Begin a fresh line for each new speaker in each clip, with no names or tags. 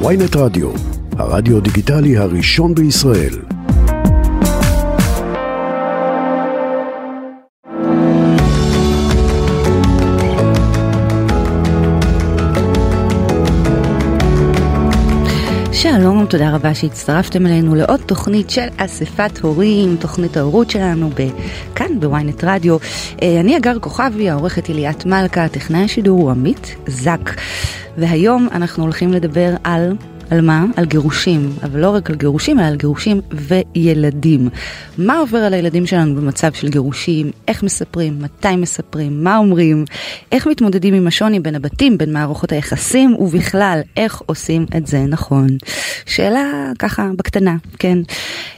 ויינט רדיו, הרדיו דיגיטלי הראשון בישראל.
שלום, תודה רבה שהצטרפתם אלינו לעוד תוכנית של אספת הורים, תוכנית ההורות שלנו כאן בוויינט רדיו. אה, אני אגר כוכבי, העורכת אליאת מלכה, טכנאי השידור הוא עמית זק. והיום אנחנו הולכים לדבר על על מה? על גירושים, אבל לא רק על גירושים, אלא על גירושים וילדים. מה עובר על הילדים שלנו במצב של גירושים, איך מספרים, מתי מספרים, מה אומרים, איך מתמודדים עם השוני בין הבתים, בין מערכות היחסים, ובכלל, איך עושים את זה נכון. שאלה ככה בקטנה, כן.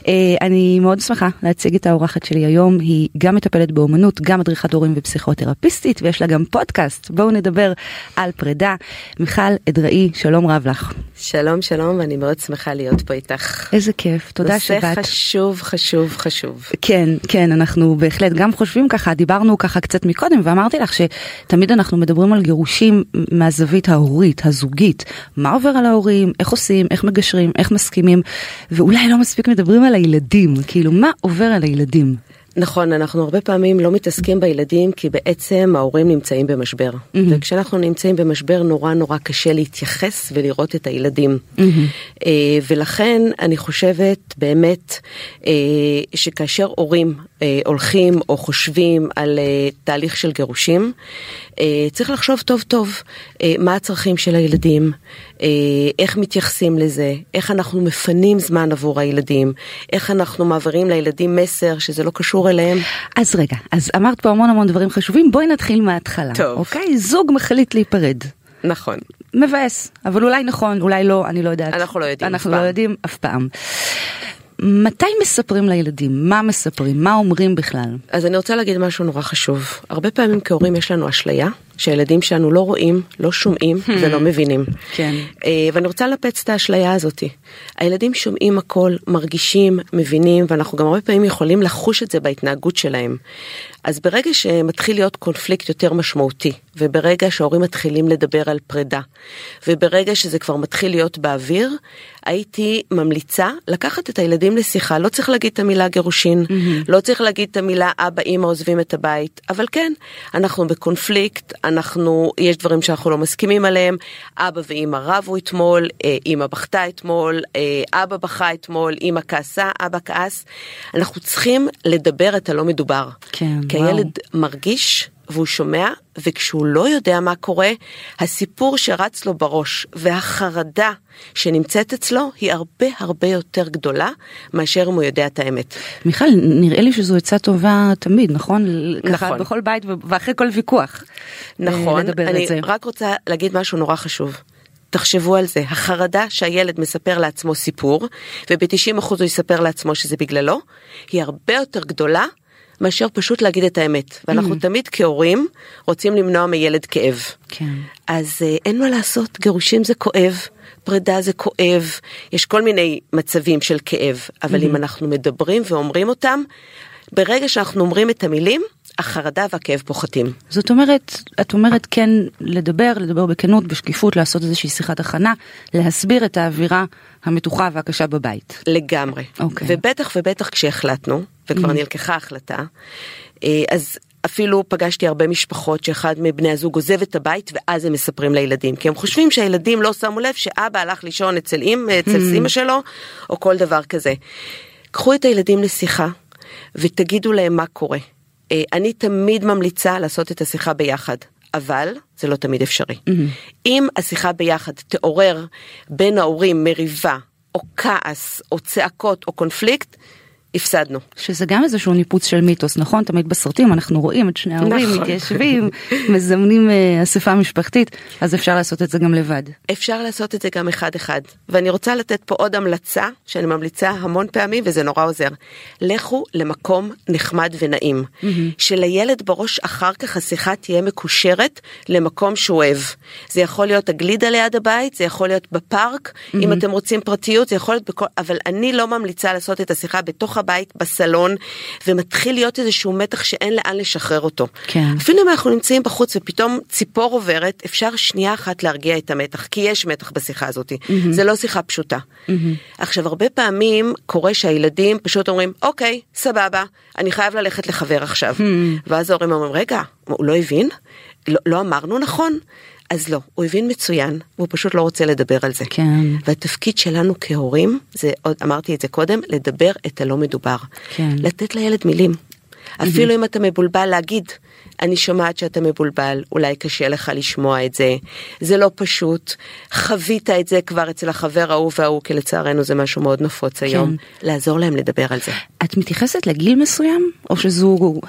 אה, אני מאוד שמחה להציג את האורחת שלי היום, היא גם מטפלת באומנות, גם מדריכת הורים ופסיכותרפיסטית, ויש לה גם פודקאסט. בואו נדבר על פרידה. מיכל אדראי, שלום רב לך.
שלום שלום ואני מאוד שמחה להיות פה איתך.
איזה כיף תודה שבאת.
נושא חשוב חשוב חשוב.
כן כן אנחנו בהחלט גם חושבים ככה דיברנו ככה קצת מקודם ואמרתי לך שתמיד אנחנו מדברים על גירושים מהזווית ההורית הזוגית מה עובר על ההורים איך עושים איך מגשרים איך מסכימים ואולי לא מספיק מדברים על הילדים כאילו מה עובר על הילדים.
נכון, אנחנו הרבה פעמים לא מתעסקים בילדים כי בעצם ההורים נמצאים במשבר. Mm-hmm. וכשאנחנו נמצאים במשבר נורא נורא קשה להתייחס ולראות את הילדים. Mm-hmm. ולכן אני חושבת באמת אה, שכאשר הורים אה, הולכים או חושבים על תהליך של גירושים, צריך לחשוב טוב טוב מה הצרכים של הילדים, איך מתייחסים לזה, איך אנחנו מפנים זמן עבור הילדים, איך אנחנו מעבירים לילדים מסר שזה לא קשור אליהם.
אז רגע, אז אמרת פה המון המון דברים חשובים, בואי נתחיל מההתחלה.
טוב.
אוקיי? זוג מחליט להיפרד.
נכון.
מבאס, אבל אולי נכון, אולי לא, אני לא יודעת.
אנחנו לא יודעים
אנחנו לא יודעים אף פעם. מתי מספרים לילדים? מה מספרים? מה אומרים בכלל?
אז אני רוצה להגיד משהו נורא חשוב. הרבה פעמים כהורים יש לנו אשליה שהילדים שלנו לא רואים, לא שומעים ולא מבינים.
כן.
ואני רוצה לנפץ את האשליה הזאתי. הילדים שומעים הכל, מרגישים, מבינים, ואנחנו גם הרבה פעמים יכולים לחוש את זה בהתנהגות שלהם. אז ברגע שמתחיל להיות קונפליקט יותר משמעותי, וברגע שההורים מתחילים לדבר על פרידה, וברגע שזה כבר מתחיל להיות באוויר, הייתי ממליצה לקחת את הילדים לשיחה, לא צריך להגיד את המילה גירושין, mm-hmm. לא צריך להגיד את המילה אבא אמא עוזבים את הבית, אבל כן, אנחנו בקונפליקט, אנחנו, יש דברים שאנחנו לא מסכימים עליהם, אבא ואמא רבו אתמול, אה, אמא בכתה אתמול, אה, אבא בכה אתמול, אמא כעסה, אבא כעס, אנחנו צריכים לדבר את הלא מדובר.
כן,
כי. הילד מרגיש והוא שומע, וכשהוא לא יודע מה קורה, הסיפור שרץ לו בראש והחרדה שנמצאת אצלו היא הרבה הרבה יותר גדולה מאשר אם הוא יודע את האמת.
מיכל, נראה לי שזו עצה טובה תמיד, נכון?
נכון.
ככה בכל בית ואחרי כל ויכוח.
נכון, אני רק רוצה להגיד משהו נורא חשוב. תחשבו על זה, החרדה שהילד מספר לעצמו סיפור, וב-90% הוא יספר לעצמו שזה בגללו, היא הרבה יותר גדולה מאשר פשוט להגיד את האמת. ואנחנו mm. תמיד כהורים רוצים למנוע מילד כאב.
כן.
אז אה, אין מה לעשות, גירושים זה כואב. פרידה זה כואב, יש כל מיני מצבים של כאב, אבל mm-hmm. אם אנחנו מדברים ואומרים אותם, ברגע שאנחנו אומרים את המילים, החרדה והכאב פוחתים.
זאת אומרת, את אומרת כן לדבר, לדבר בכנות, בשקיפות, לעשות איזושהי שיחת הכנה, להסביר את האווירה המתוחה והקשה בבית.
לגמרי.
אוקיי.
ובטח ובטח כשהחלטנו, וכבר mm. נלקחה החלטה, אה, אז אפילו פגשתי הרבה משפחות שאחד מבני הזוג עוזב את הבית ואז הם מספרים לילדים כי הם חושבים שהילדים לא שמו לב שאבא הלך לישון אצל אמא אצל mm. אימא שלו או כל דבר כזה. קחו את הילדים לשיחה ותגידו להם מה קורה. אה, אני תמיד ממליצה לעשות את השיחה ביחד. אבל זה לא תמיד אפשרי. Mm-hmm. אם השיחה ביחד תעורר בין ההורים מריבה או כעס או צעקות או קונפליקט, הפסדנו.
שזה גם איזשהו ניפוץ של מיתוס, נכון? תמיד בסרטים אנחנו רואים את שני ההורים נכון. מתיישבים, מזמנים uh, אספה משפחתית, אז אפשר לעשות את זה גם לבד.
אפשר לעשות את זה גם אחד אחד. ואני רוצה לתת פה עוד המלצה, שאני ממליצה המון פעמים וזה נורא עוזר. לכו למקום נחמד ונעים. Mm-hmm. שלילד בראש אחר כך השיחה תהיה מקושרת למקום שהוא אוהב. זה יכול להיות הגלידה ליד הבית, זה יכול להיות בפארק, mm-hmm. אם אתם רוצים פרטיות, זה יכול להיות בכל... אבל אני לא ממליצה לעשות את השיחה בתוך הבית, בסלון, ומתחיל להיות איזשהו מתח שאין לאן לשחרר אותו.
כן.
אפילו אם אנחנו נמצאים בחוץ ופתאום ציפור עוברת, אפשר שנייה אחת להרגיע את המתח, כי יש מתח בשיחה הזאת. Mm-hmm. זה לא שיחה פשוטה. Mm-hmm. עכשיו, הרבה פעמים קורה שהילדים פשוט אומרים, אוקיי, סבבה, אני חייב ללכת לחבר עכשיו. Mm-hmm. ואז ההורים אומרים, רגע, הוא לא הבין? לא, לא אמרנו נכון? אז לא, הוא הבין מצוין, והוא פשוט לא רוצה לדבר על זה.
כן.
והתפקיד שלנו כהורים, זה עוד אמרתי את זה קודם, לדבר את הלא מדובר.
כן.
לתת לילד מילים. אפילו אם אתה מבולבל להגיד, אני שומעת שאתה מבולבל, אולי קשה לך לשמוע את זה, זה לא פשוט, חווית את זה כבר אצל החבר ההוא וההוא, כי לצערנו זה משהו מאוד נפוץ היום, לעזור להם לדבר על זה.
את מתייחסת לגיל מסוים, או שזו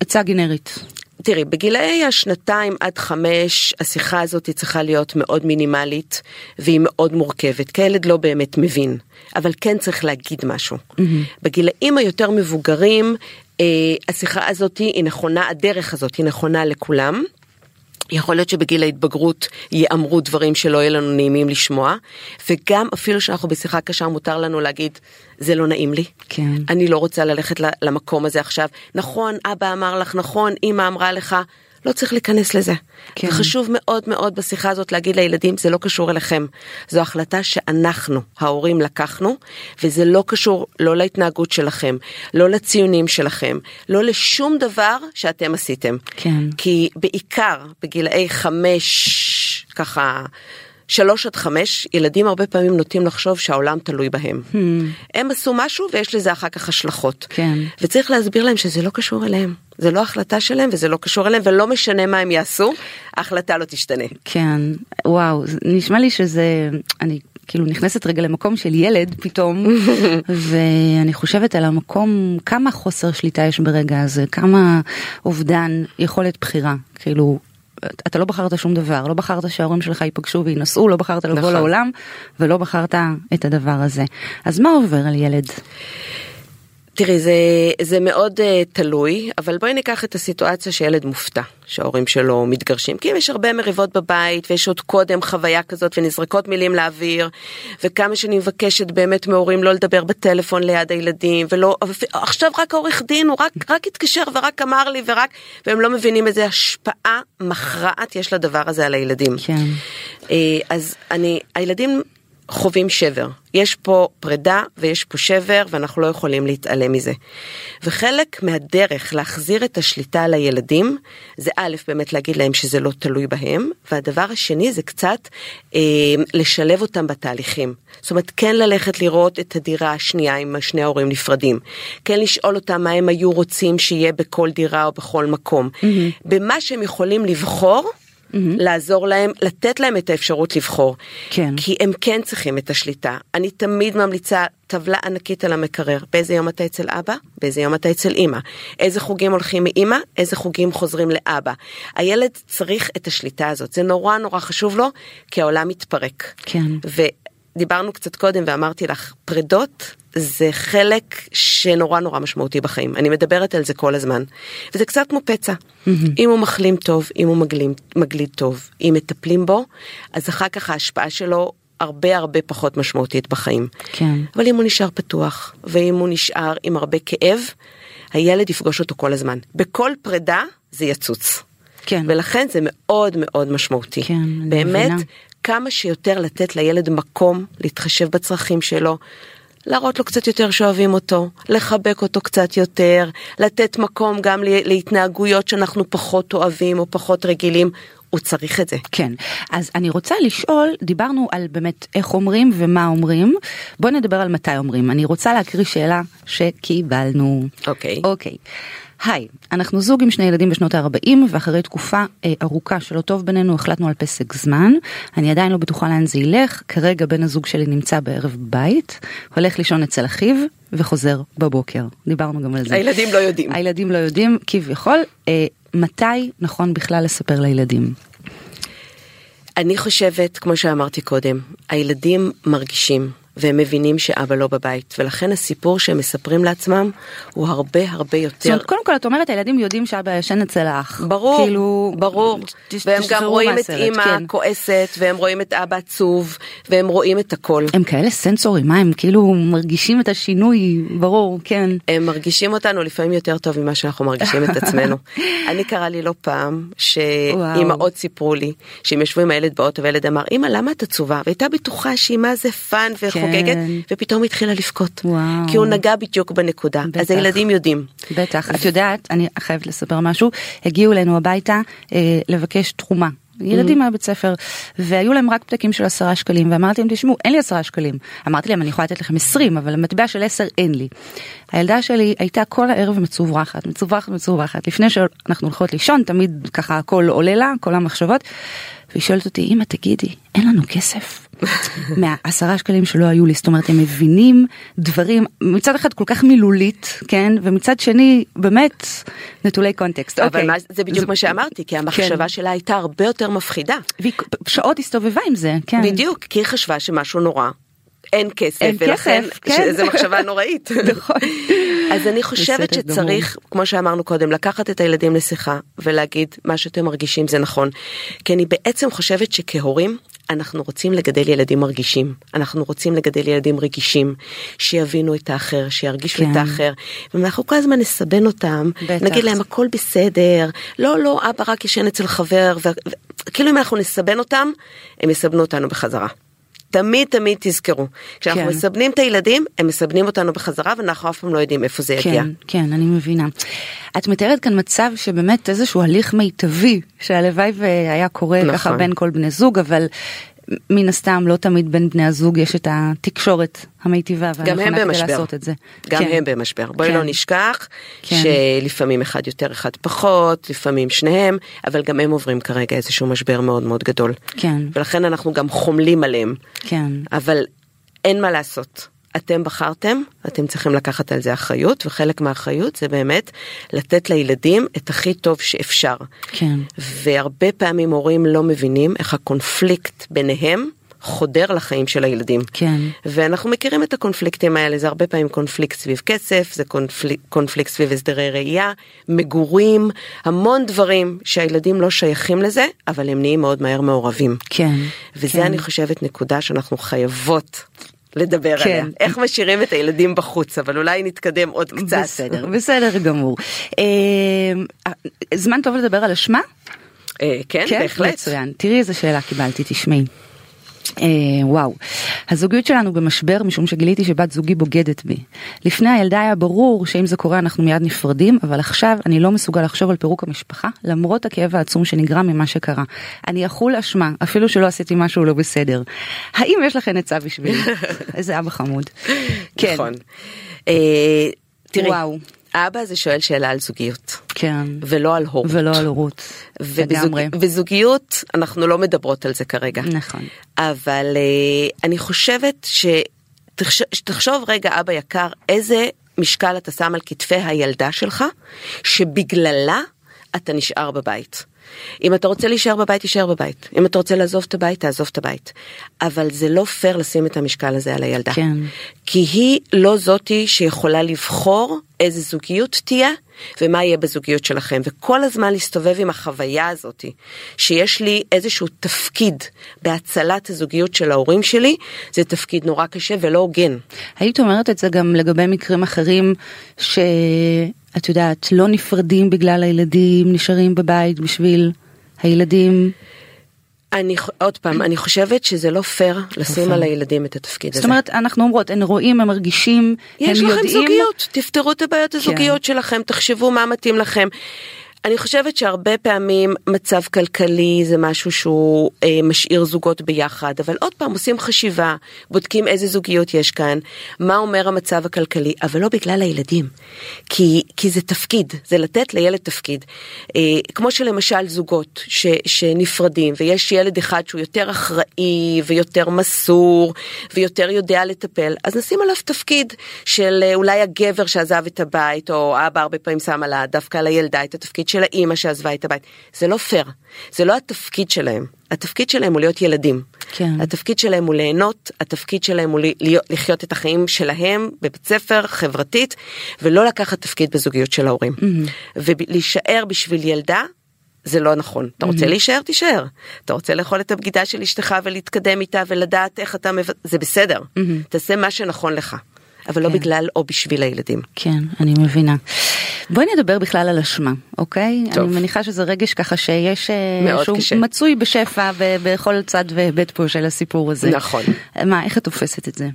עצה גנרית?
תראי, בגילאי השנתיים עד חמש, השיחה הזאת צריכה להיות מאוד מינימלית, והיא מאוד מורכבת, כי הילד לא באמת מבין, אבל כן צריך להגיד משהו. Mm-hmm. בגילאים היותר מבוגרים, אה, השיחה הזאת היא נכונה, הדרך הזאת היא נכונה לכולם. יכול להיות שבגיל ההתבגרות ייאמרו דברים שלא יהיה לנו נעימים לשמוע, וגם אפילו שאנחנו בשיחה קשה מותר לנו להגיד, זה לא נעים לי.
כן.
אני לא רוצה ללכת למקום הזה עכשיו. נכון, אבא אמר לך, נכון, אמא אמרה לך, לא צריך להיכנס לזה. כן. חשוב מאוד מאוד בשיחה הזאת להגיד לילדים, זה לא קשור אליכם. זו החלטה שאנחנו, ההורים, לקחנו, וזה לא קשור לא להתנהגות שלכם, לא לציונים שלכם, לא לשום דבר שאתם עשיתם.
כן.
כי בעיקר בגילאי חמש, ככה... שלוש עד חמש, ילדים הרבה פעמים נוטים לחשוב שהעולם תלוי בהם. Hmm. הם עשו משהו ויש לזה אחר כך השלכות.
כן.
וצריך להסביר להם שזה לא קשור אליהם. זה לא החלטה שלהם וזה לא קשור אליהם ולא משנה מה הם יעשו, ההחלטה לא תשתנה.
כן, וואו, נשמע לי שזה, אני כאילו נכנסת רגע למקום של ילד פתאום, ואני חושבת על המקום, כמה חוסר שליטה יש ברגע הזה, כמה אובדן יכולת בחירה, כאילו אתה לא בחרת שום דבר, לא בחרת שההורים שלך ייפגשו וינסו, לא בחרת לבוא נכון. לעולם ולא בחרת את הדבר הזה. אז מה עובר על ילד?
תראי, זה, זה מאוד uh, תלוי, אבל בואי ניקח את הסיטואציה שילד מופתע, שההורים שלו מתגרשים. כי אם יש הרבה מריבות בבית, ויש עוד קודם חוויה כזאת, ונזרקות מילים לאוויר, וכמה שאני מבקשת באמת מהורים לא לדבר בטלפון ליד הילדים, ולא, עכשיו רק העורך דין, הוא רק, רק התקשר ורק אמר לי, ורק, והם לא מבינים איזה השפעה מכרעת יש לדבר הזה על הילדים.
כן.
Uh, אז אני, הילדים חווים שבר. יש פה פרידה ויש פה שבר ואנחנו לא יכולים להתעלם מזה. וחלק מהדרך להחזיר את השליטה על הילדים זה א', באמת להגיד להם שזה לא תלוי בהם, והדבר השני זה קצת אה, לשלב אותם בתהליכים. זאת אומרת, כן ללכת לראות את הדירה השנייה עם שני ההורים נפרדים. כן לשאול אותם מה הם היו רוצים שיהיה בכל דירה או בכל מקום. Mm-hmm. במה שהם יכולים לבחור. Mm-hmm. לעזור להם, לתת להם את האפשרות לבחור.
כן.
כי הם כן צריכים את השליטה. אני תמיד ממליצה טבלה ענקית על המקרר, באיזה יום אתה אצל אבא, באיזה יום אתה אצל אימא, איזה חוגים הולכים מאימא, איזה חוגים חוזרים לאבא. הילד צריך את השליטה הזאת, זה נורא נורא חשוב לו, כי העולם מתפרק.
כן.
ודיברנו קצת קודם ואמרתי לך, פרדות זה חלק שנורא נורא משמעותי בחיים, אני מדברת על זה כל הזמן. וזה קצת כמו פצע, mm-hmm. אם הוא מחלים טוב, אם הוא מגלים, מגליד טוב, אם מטפלים בו, אז אחר כך ההשפעה שלו הרבה הרבה פחות משמעותית בחיים.
כן.
אבל אם הוא נשאר פתוח, ואם הוא נשאר עם הרבה כאב, הילד יפגוש אותו כל הזמן. בכל פרידה זה יצוץ.
כן.
ולכן זה מאוד מאוד משמעותי.
כן,
באמת, כמה שיותר לתת לילד מקום להתחשב בצרכים שלו, להראות לו קצת יותר שאוהבים אותו, לחבק אותו קצת יותר, לתת מקום גם להתנהגויות שאנחנו פחות אוהבים או פחות רגילים. הוא צריך את זה.
כן, אז אני רוצה לשאול, דיברנו על באמת איך אומרים ומה אומרים, בוא נדבר על מתי אומרים. אני רוצה להקריא שאלה שקיבלנו.
אוקיי.
Okay. אוקיי. Okay. היי, אנחנו זוג עם שני ילדים בשנות ה-40 ואחרי תקופה אה, ארוכה שלא טוב בינינו החלטנו על פסק זמן. אני עדיין לא בטוחה לאן זה ילך, כרגע בן הזוג שלי נמצא בערב בית, הולך לישון אצל אחיו וחוזר בבוקר. דיברנו גם על זה.
הילדים לא יודעים.
הילדים לא יודעים כביכול. אה, מתי נכון בכלל לספר לילדים?
אני חושבת, כמו שאמרתי קודם, הילדים מרגישים. והם מבינים שאבא לא בבית, ולכן הסיפור שהם מספרים לעצמם הוא הרבה הרבה יותר. זאת אומרת,
קודם כל את אומרת, הילדים יודעים שאבא ישן אצל האח.
ברור, כאילו, ברור. תש, והם גם רואים את אימא כן. כועסת, והם רואים את אבא עצוב, והם רואים את הכל.
הם כאלה סנסורים, מה הם כאילו מרגישים את השינוי, ברור, כן.
הם מרגישים אותנו לפעמים יותר טוב ממה שאנחנו מרגישים את עצמנו. אני קרה לי לא פעם, שאימהות סיפרו לי, שהם ישבו עם הילד באוטו, והילד אמר, אמא למה את עצובה? והייתה בטוחה שהיא מה זה fun וחוגגת, כן. ופתאום התחילה לבכות. וואו. כי הוא נגע בדיוק בנקודה. בטח. אז הילדים יודעים.
בטח. את יודעת, אני חייבת לספר משהו, הגיעו אלינו הביתה אה, לבקש תרומה. ילדים מהבית ספר והיו להם רק פתקים של עשרה שקלים ואמרתי להם תשמעו אין לי עשרה שקלים אמרתי להם אני יכולה לתת לכם עשרים אבל המטבע של עשר אין לי. הילדה שלי הייתה כל הערב מצוברחת מצוברחת מצוברחת לפני שאנחנו הולכות לישון תמיד ככה הכל עולה לה כל המחשבות. והיא שואלת אותי אמא תגידי אין לנו כסף מהעשרה שקלים שלא היו לי, זאת אומרת הם מבינים דברים מצד אחד כל כך מילולית, כן, ומצד שני באמת נטולי קונטקסט.
אבל אוקיי. מה, זה בדיוק זה... מה שאמרתי, כי המחשבה כן. שלה הייתה הרבה יותר מפחידה.
והיא שעות הסתובבה עם זה, כן.
בדיוק, כי היא חשבה שמשהו נורא. אין כסף, אין ולכן כסף, כן. שזה מחשבה נוראית. נכון. אז אני חושבת שצריך, דמות. כמו שאמרנו קודם, לקחת את הילדים לשיחה ולהגיד מה שאתם מרגישים זה נכון. כי אני בעצם חושבת שכהורים אנחנו רוצים לגדל ילדים מרגישים, אנחנו רוצים לגדל ילדים רגישים, שיבינו את האחר, שירגישו כן. את האחר, ואנחנו כל הזמן נסבן אותם, בטח. נגיד להם הכל בסדר, לא לא אבא רק ישן אצל חבר, ו... כאילו אם אנחנו נסבן אותם, הם יסבנו אותנו בחזרה. תמיד תמיד תזכרו, כשאנחנו כן. מסבנים את הילדים, הם מסבנים אותנו בחזרה ואנחנו אף פעם לא יודעים איפה זה
כן,
יגיע.
כן, אני מבינה. את מתארת כאן מצב שבאמת איזשהו הליך מיטבי, שהלוואי והיה קורה נכון. ככה בין כל בני זוג, אבל מן הסתם לא תמיד בין בני הזוג יש את התקשורת המיטיבה והנכונה כדי לעשות את זה.
גם כן. הם במשבר. בואי כן. לא נשכח כן. שלפעמים אחד יותר אחד פחות, לפעמים שניהם, אבל גם הם עוברים כרגע איזשהו משבר מאוד מאוד גדול.
כן.
ולכן אנחנו גם חומלים עליהם.
כן.
אבל אין מה לעשות. אתם בחרתם, אתם צריכים לקחת על זה אחריות, וחלק מהאחריות זה באמת לתת לילדים את הכי טוב שאפשר.
כן.
והרבה פעמים הורים לא מבינים איך הקונפליקט ביניהם חודר לחיים של הילדים.
כן.
ואנחנו מכירים את הקונפליקטים האלה, זה הרבה פעמים קונפליקט סביב כסף, זה קונפליק, קונפליקט סביב הסדרי ראייה, מגורים, המון דברים שהילדים לא שייכים לזה, אבל הם נהיים מאוד מהר מעורבים.
כן.
וזה
כן.
אני חושבת נקודה שאנחנו חייבות לדבר כן. עליה. איך משאירים את הילדים בחוץ, אבל אולי נתקדם עוד קצת.
בסדר, בסדר גמור. אה, זמן טוב לדבר על אשמה?
אה, כן, כן, בהחלט.
מצוין. תראי איזה שאלה קיבלתי, תשמעי. אה, וואו, הזוגיות שלנו במשבר משום שגיליתי שבת זוגי בוגדת בי. לפני הילדה היה ברור שאם זה קורה אנחנו מיד נפרדים, אבל עכשיו אני לא מסוגל לחשוב על פירוק המשפחה למרות הכאב העצום שנגרם ממה שקרה. אני אכול אשמה אפילו שלא עשיתי משהו לא בסדר. האם יש לכם עצה בשבילי? איזה אבא חמוד.
כן. נכון. אה, תראי. וואו. האבא הזה שואל שאלה על זוגיות.
כן.
ולא על הורות.
ולא על הורות.
ובזוג... וזוגיות, אנחנו לא מדברות על זה כרגע.
נכון.
אבל uh, אני חושבת שתחשוב רגע, אבא יקר, איזה משקל אתה שם על כתפי הילדה שלך, שבגללה אתה נשאר בבית. אם אתה רוצה להישאר בבית, תישאר בבית. אם אתה רוצה לעזוב את הבית, תעזוב את הבית. אבל זה לא פייר לשים את המשקל הזה על הילדה.
כן.
כי היא לא זאתי שיכולה לבחור איזה זוגיות תהיה ומה יהיה בזוגיות שלכם. וכל הזמן להסתובב עם החוויה הזאתי, שיש לי איזשהו תפקיד בהצלת הזוגיות של ההורים שלי, זה תפקיד נורא קשה ולא הוגן.
היית אומרת את זה גם לגבי מקרים אחרים ש... את יודעת, לא נפרדים בגלל הילדים, נשארים בבית בשביל הילדים.
אני עוד פעם אני חושבת שזה לא פייר לשים על הילדים את התפקיד הזה.
זאת אומרת אנחנו אומרות הם רואים הם מרגישים הם יודעים.
יש לכם זוגיות תפתרו את הבעיות כן. הזוגיות שלכם תחשבו מה מתאים לכם. אני חושבת שהרבה פעמים מצב כלכלי זה משהו שהוא אה, משאיר זוגות ביחד, אבל עוד פעם עושים חשיבה, בודקים איזה זוגיות יש כאן, מה אומר המצב הכלכלי, אבל לא בגלל הילדים, כי, כי זה תפקיד, זה לתת לילד תפקיד. אה, כמו שלמשל זוגות ש, שנפרדים ויש ילד אחד שהוא יותר אחראי ויותר מסור ויותר יודע לטפל, אז נשים עליו תפקיד של אה, אולי הגבר שעזב את הבית, או אבא הרבה פעמים שם עלה דווקא על הילדה את התפקיד של האימא שעזבה את הבית. זה לא פייר, זה לא התפקיד שלהם. התפקיד שלהם הוא להיות ילדים.
כן.
התפקיד שלהם הוא ליהנות, התפקיד שלהם הוא להיות, לחיות את החיים שלהם בבית ספר, חברתית, ולא לקחת תפקיד בזוגיות של ההורים.
Mm-hmm.
ולהישאר בשביל ילדה זה לא נכון. אתה רוצה להישאר, תישאר. אתה רוצה לאכול את הבגידה של אשתך ולהתקדם איתה ולדעת איך אתה מב... זה בסדר. תעשה מה שנכון לך. אבל לא
כן.
בגלל או בשביל הילדים.
כן, אני מבינה. בואי נדבר בכלל על אשמה, אוקיי?
טוב.
אני מניחה שזה רגש ככה שיש, אה,
מאוד
שהוא
קשה.
מצוי בשפע ב- בכל צד והיבט פה של הסיפור הזה.
נכון.
מה, איך את תופסת את זה?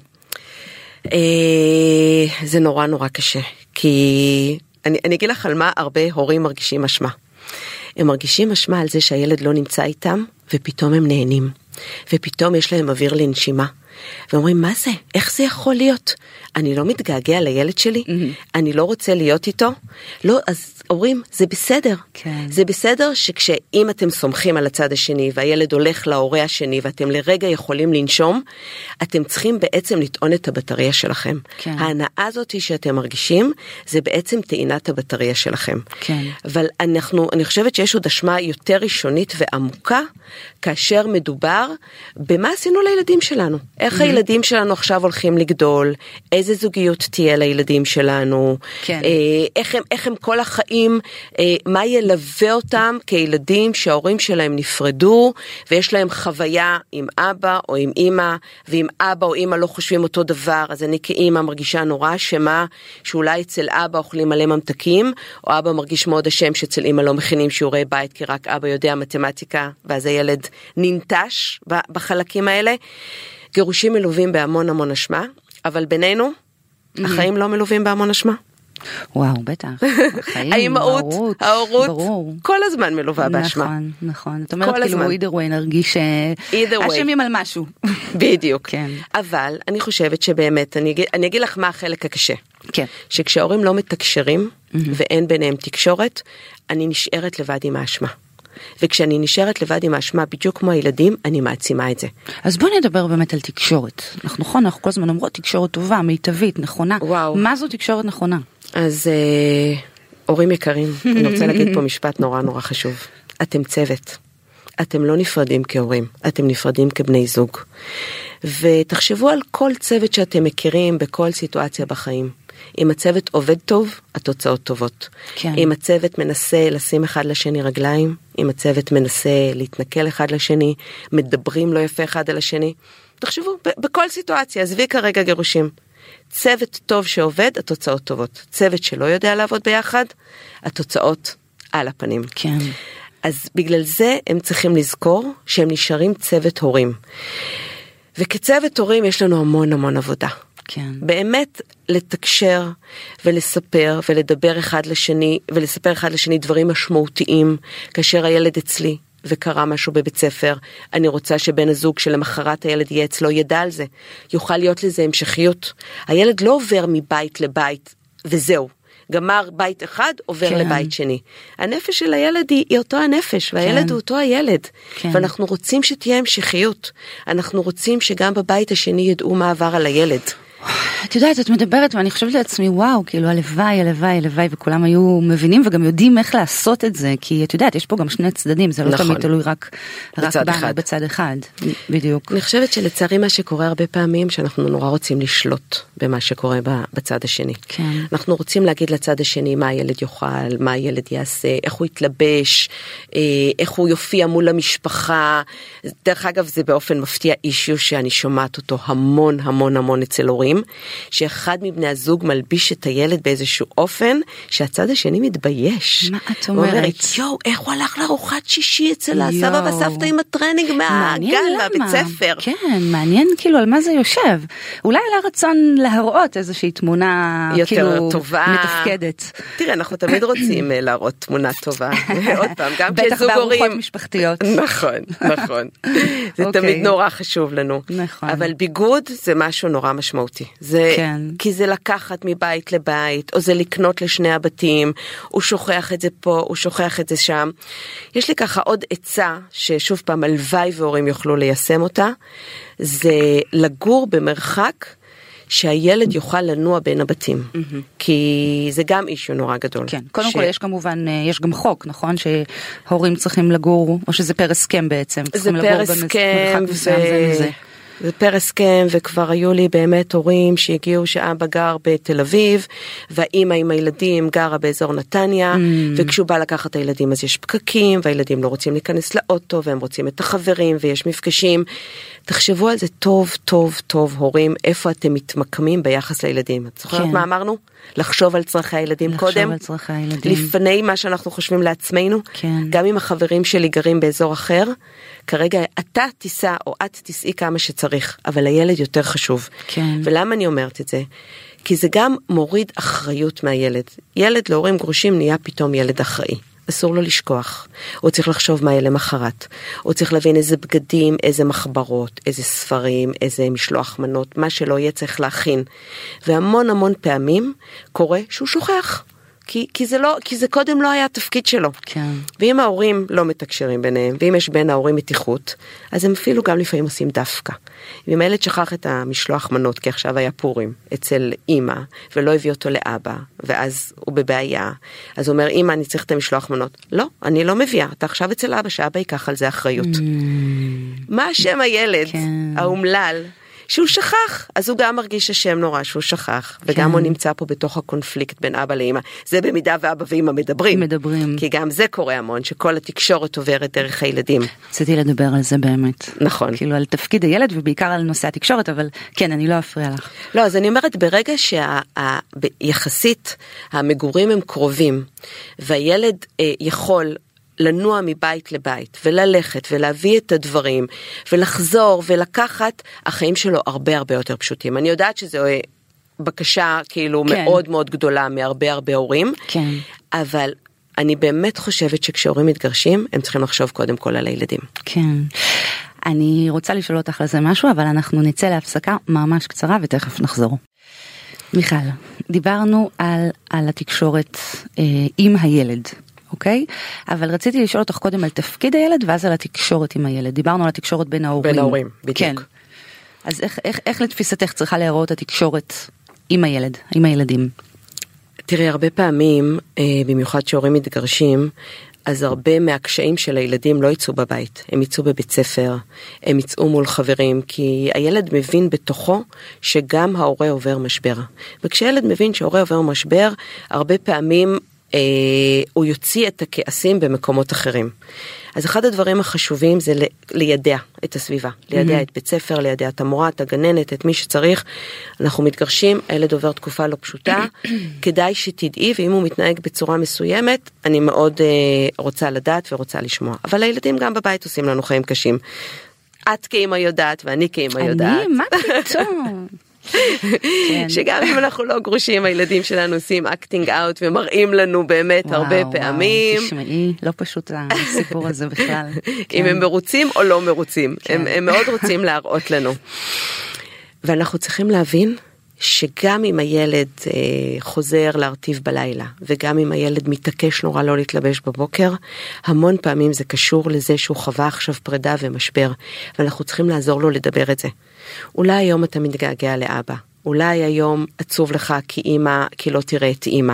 אה, זה נורא נורא קשה. כי אני, אני אגיד לך על מה הרבה הורים מרגישים אשמה. הם מרגישים אשמה על זה שהילד לא נמצא איתם, ופתאום הם נהנים. ופתאום יש להם אוויר לנשימה. ואומרים, מה זה? איך זה יכול להיות? אני לא מתגעגע לילד שלי? אני לא רוצה להיות איתו? לא, אז אומרים, זה בסדר.
כן.
זה בסדר שכשאם אתם סומכים על הצד השני והילד הולך להורה השני ואתם לרגע יכולים לנשום, אתם צריכים בעצם לטעון את הבטריה שלכם.
כן.
ההנאה הזאת שאתם מרגישים זה בעצם טעינת הבטריה שלכם.
כן.
אבל אנחנו, אני חושבת שיש עוד אשמה יותר ראשונית ועמוקה כאשר מדובר במה עשינו לילדים שלנו. איך הילדים שלנו עכשיו הולכים לגדול, איזה זוגיות תהיה לילדים שלנו,
כן.
אה, איך הם, איך הם כל החיים, אה, מה ילווה אותם כילדים שההורים שלהם נפרדו ויש להם חוויה עם אבא או עם אימא, ואם אבא או אימא לא חושבים אותו דבר, אז אני כאימא מרגישה נורא אשמה שאולי אצל אבא אוכלים מלא ממתקים, או אבא מרגיש מאוד אשם שאצל אימא לא מכינים שיעורי בית כי רק אבא יודע מתמטיקה, ואז הילד ננטש בחלקים האלה. גירושים מלווים בהמון המון אשמה, אבל בינינו, החיים לא מלווים בהמון אשמה.
וואו, בטח. חיים,
האימהות,
ההורות,
ההורות. כל הזמן מלווה באשמה.
נכון, נכון. את אומרת כאילו either way נרגיש אה. אשמים על משהו.
בדיוק.
כן.
אבל אני חושבת שבאמת, אני אגיד, אני אגיד לך מה החלק הקשה.
כן.
שכשההורים לא מתקשרים ואין ביניהם תקשורת, אני נשארת לבד עם האשמה. וכשאני נשארת לבד עם האשמה, בדיוק כמו הילדים, אני מעצימה את זה.
אז בוא נדבר באמת על תקשורת. אנחנו נכון, אנחנו כל הזמן אומרות תקשורת טובה, מיטבית, נכונה.
וואו.
מה זו תקשורת נכונה?
אז אה, הורים יקרים, אני רוצה להגיד פה משפט נורא נורא חשוב. אתם צוות. אתם לא נפרדים כהורים, אתם נפרדים כבני זוג. ותחשבו על כל צוות שאתם מכירים בכל סיטואציה בחיים. אם הצוות עובד טוב, התוצאות טובות.
כן.
אם הצוות מנסה לשים אחד לשני רגליים, אם הצוות מנסה להתנכל אחד לשני, מדברים לא יפה אחד על השני. תחשבו, בכל סיטואציה, עזבי כרגע גירושים. צוות טוב שעובד, התוצאות טובות. צוות שלא יודע לעבוד ביחד, התוצאות על הפנים.
כן.
אז בגלל זה הם צריכים לזכור שהם נשארים צוות הורים. וכצוות הורים יש לנו המון המון עבודה.
כן.
באמת לתקשר ולספר ולדבר אחד לשני ולספר אחד לשני דברים משמעותיים כאשר הילד אצלי וקרה משהו בבית ספר, אני רוצה שבן הזוג שלמחרת הילד יהיה אצלו ידע על זה, יוכל להיות לזה המשכיות. הילד לא עובר מבית לבית וזהו. גמר בית אחד עובר
כן.
לבית שני. הנפש של הילד היא, היא אותו הנפש והילד
כן.
הוא אותו הילד.
כן.
ואנחנו רוצים שתהיה המשכיות. אנחנו רוצים שגם בבית השני ידעו מה עבר על הילד.
את יודעת, את מדברת ואני חושבת לעצמי, וואו, כאילו הלוואי, הלוואי, הלוואי, וכולם היו מבינים וגם יודעים איך לעשות את זה, כי את יודעת, יש פה גם שני צדדים, זה לא
נכון.
תמיד תלוי רק, רק
בצד
בנו,
אחד.
בצד אחד, בדיוק.
אני חושבת שלצערי מה שקורה הרבה פעמים שאנחנו נורא רוצים לשלוט במה שקורה בצד השני.
כן.
אנחנו רוצים להגיד לצד השני מה הילד יאכל, מה הילד יעשה, איך הוא יתלבש, אה, איך הוא יופיע מול המשפחה. דרך אגב זה באופן מפתיע issue שאני שומעת אותו המון המון המון אצל הורים, שאחד מבני הזוג מלביש את הילד באיזשהו אופן שהצד השני מתבייש.
מה את
הוא אומר,
אומרת?
יואו איך הוא הלך לארוחת שישי אצל הסבא. והסבתא עם הטרנינג מהגן, מהבית ספר.
כן, מעניין כאילו על מה זה יושב. אולי על הרצון להראות איזושהי תמונה
יותר
כאילו
טובה.
מתפקדת.
תראה, אנחנו תמיד רוצים אה, להראות תמונה טובה. עוד פעם, גם
בטח
כשזוג
בארוחות
הורים...
משפחתיות.
נכון, נכון. זה
אוקיי.
תמיד נורא חשוב לנו.
נכון.
אבל ביגוד זה משהו נורא משמעותי. זה,
כן.
כי זה לקחת מבית לבית, או זה לקנות לשני הבתים, הוא שוכח את זה פה, הוא שוכח את זה שם. יש לי ככה עוד עצה, ששוב פעם, הלוואי והורים יוכלו ליישם אותה, זה לגור במרחק שהילד יוכל לנוע בין הבתים, כי זה גם אישיו נורא גדול.
כן, קודם
ש-
כל יש כמובן, אה, יש גם חוק, נכון? שהורים צריכים לגור, או שזה פר הסכם בעצם.
זה פר הסכם,
במרחק
פר הסכם וכבר היו לי באמת הורים שהגיעו שאבא גר בתל אביב והאימא עם הילדים גרה באזור נתניה
Mm.
וכשהוא בא לקחת את הילדים אז יש פקקים והילדים לא רוצים להיכנס לאוטו והם רוצים את החברים ויש מפגשים. תחשבו על זה טוב טוב טוב הורים איפה אתם מתמקמים ביחס לילדים. את זוכרת
כן.
מה אמרנו? לחשוב על צרכי הילדים
לחשוב
קודם.
על צרכי הילדים.
לפני מה שאנחנו חושבים לעצמנו.
כן.
גם אם החברים שלי גרים באזור אחר, כרגע אתה תיסע או את תיסעי כמה שצריך, אבל הילד יותר חשוב.
כן.
ולמה אני אומרת את זה? כי זה גם מוריד אחריות מהילד. ילד להורים גרושים נהיה פתאום ילד אחראי. אסור לו לשכוח, הוא צריך לחשוב מה יהיה למחרת, הוא צריך להבין איזה בגדים, איזה מחברות, איזה ספרים, איזה משלוח מנות, מה שלא יהיה צריך להכין. והמון המון פעמים קורה שהוא שוכח, כי, כי, זה לא, כי זה קודם לא היה התפקיד שלו.
כן.
ואם ההורים לא מתקשרים ביניהם, ואם יש בין ההורים מתיחות, אז הם אפילו גם לפעמים עושים דווקא. ואם הילד שכח את המשלוח מנות, כי עכשיו היה פורים, אצל אימא, ולא הביא אותו לאבא, ואז הוא בבעיה, אז הוא אומר, אימא, אני צריך את המשלוח מנות. לא, אני לא מביאה, אתה עכשיו אצל אבא, שאבא ייקח על זה אחריות. מה אשם הילד,
כן.
האומלל? שהוא שכח, אז הוא גם מרגיש אשם נורא שהוא שכח, וגם
כן.
הוא נמצא פה בתוך הקונפליקט בין אבא לאמא. זה במידה ואבא ואמא מדברים.
מדברים.
כי גם זה קורה המון, שכל התקשורת עוברת דרך הילדים.
רציתי לדבר על זה באמת.
נכון.
כאילו על תפקיד הילד ובעיקר על נושא התקשורת, אבל כן, אני לא אפריע לך.
לא, אז אני אומרת, ברגע שיחסית המגורים הם קרובים, והילד אה, יכול לנוע מבית לבית, וללכת, ולהביא את הדברים, ולחזור, ולקחת, החיים שלו הרבה הרבה יותר פשוטים. אני יודעת שזו אה, בקשה כאילו
כן.
מאוד מאוד גדולה מהרבה הרבה הורים,
כן.
אבל אני באמת חושבת שכשהורים מתגרשים, הם צריכים לחשוב קודם כל על הילדים.
כן. אני רוצה לשאול אותך על זה משהו, אבל אנחנו נצא להפסקה ממש קצרה ותכף נחזור. מיכל, דיברנו על, על התקשורת אה, עם הילד, אוקיי? אבל רציתי לשאול אותך קודם על תפקיד הילד ואז על התקשורת עם הילד. דיברנו על התקשורת בין ההורים.
בין ההורים, בדיוק.
כן. אז איך, איך, איך לתפיסתך צריכה להיראות התקשורת עם הילד, עם הילדים?
תראי, הרבה פעמים, אה, במיוחד שהורים מתגרשים, אז הרבה מהקשיים של הילדים לא יצאו בבית, הם יצאו בבית ספר, הם יצאו מול חברים, כי הילד מבין בתוכו שגם ההורה עובר משבר. וכשילד מבין שההורה עובר משבר, הרבה פעמים הוא יוציא את הכעסים במקומות אחרים. אז אחד הדברים החשובים זה לידע את הסביבה, לידע את בית ספר, לידע את המורה, את הגננת, את מי שצריך. אנחנו מתגרשים, הילד עובר תקופה לא פשוטה, כדאי שתדעי, ואם הוא מתנהג בצורה מסוימת, אני מאוד אה, רוצה לדעת ורוצה לשמוע. אבל הילדים גם בבית עושים לנו חיים קשים. את כאמא יודעת ואני כאמא יודעת.
אני? מה פתאום? כן.
שגם אם אנחנו לא גרושים הילדים שלנו עושים acting out ומראים לנו באמת הרבה
וואו, וואו,
פעמים
תשמעי, לא פשוט הסיפור הזה בכלל.
אם
כן.
הם מרוצים או לא מרוצים
כן.
הם, הם מאוד רוצים להראות לנו. ואנחנו צריכים להבין שגם אם הילד אה, חוזר להרטיב בלילה וגם אם הילד מתעקש נורא לא להתלבש בבוקר המון פעמים זה קשור לזה שהוא חווה עכשיו פרידה ומשבר ואנחנו צריכים לעזור לו לדבר את זה. אולי היום אתה מתגעגע לאבא. אולי היום עצוב לך כי אימא, כי לא תראה את אימא.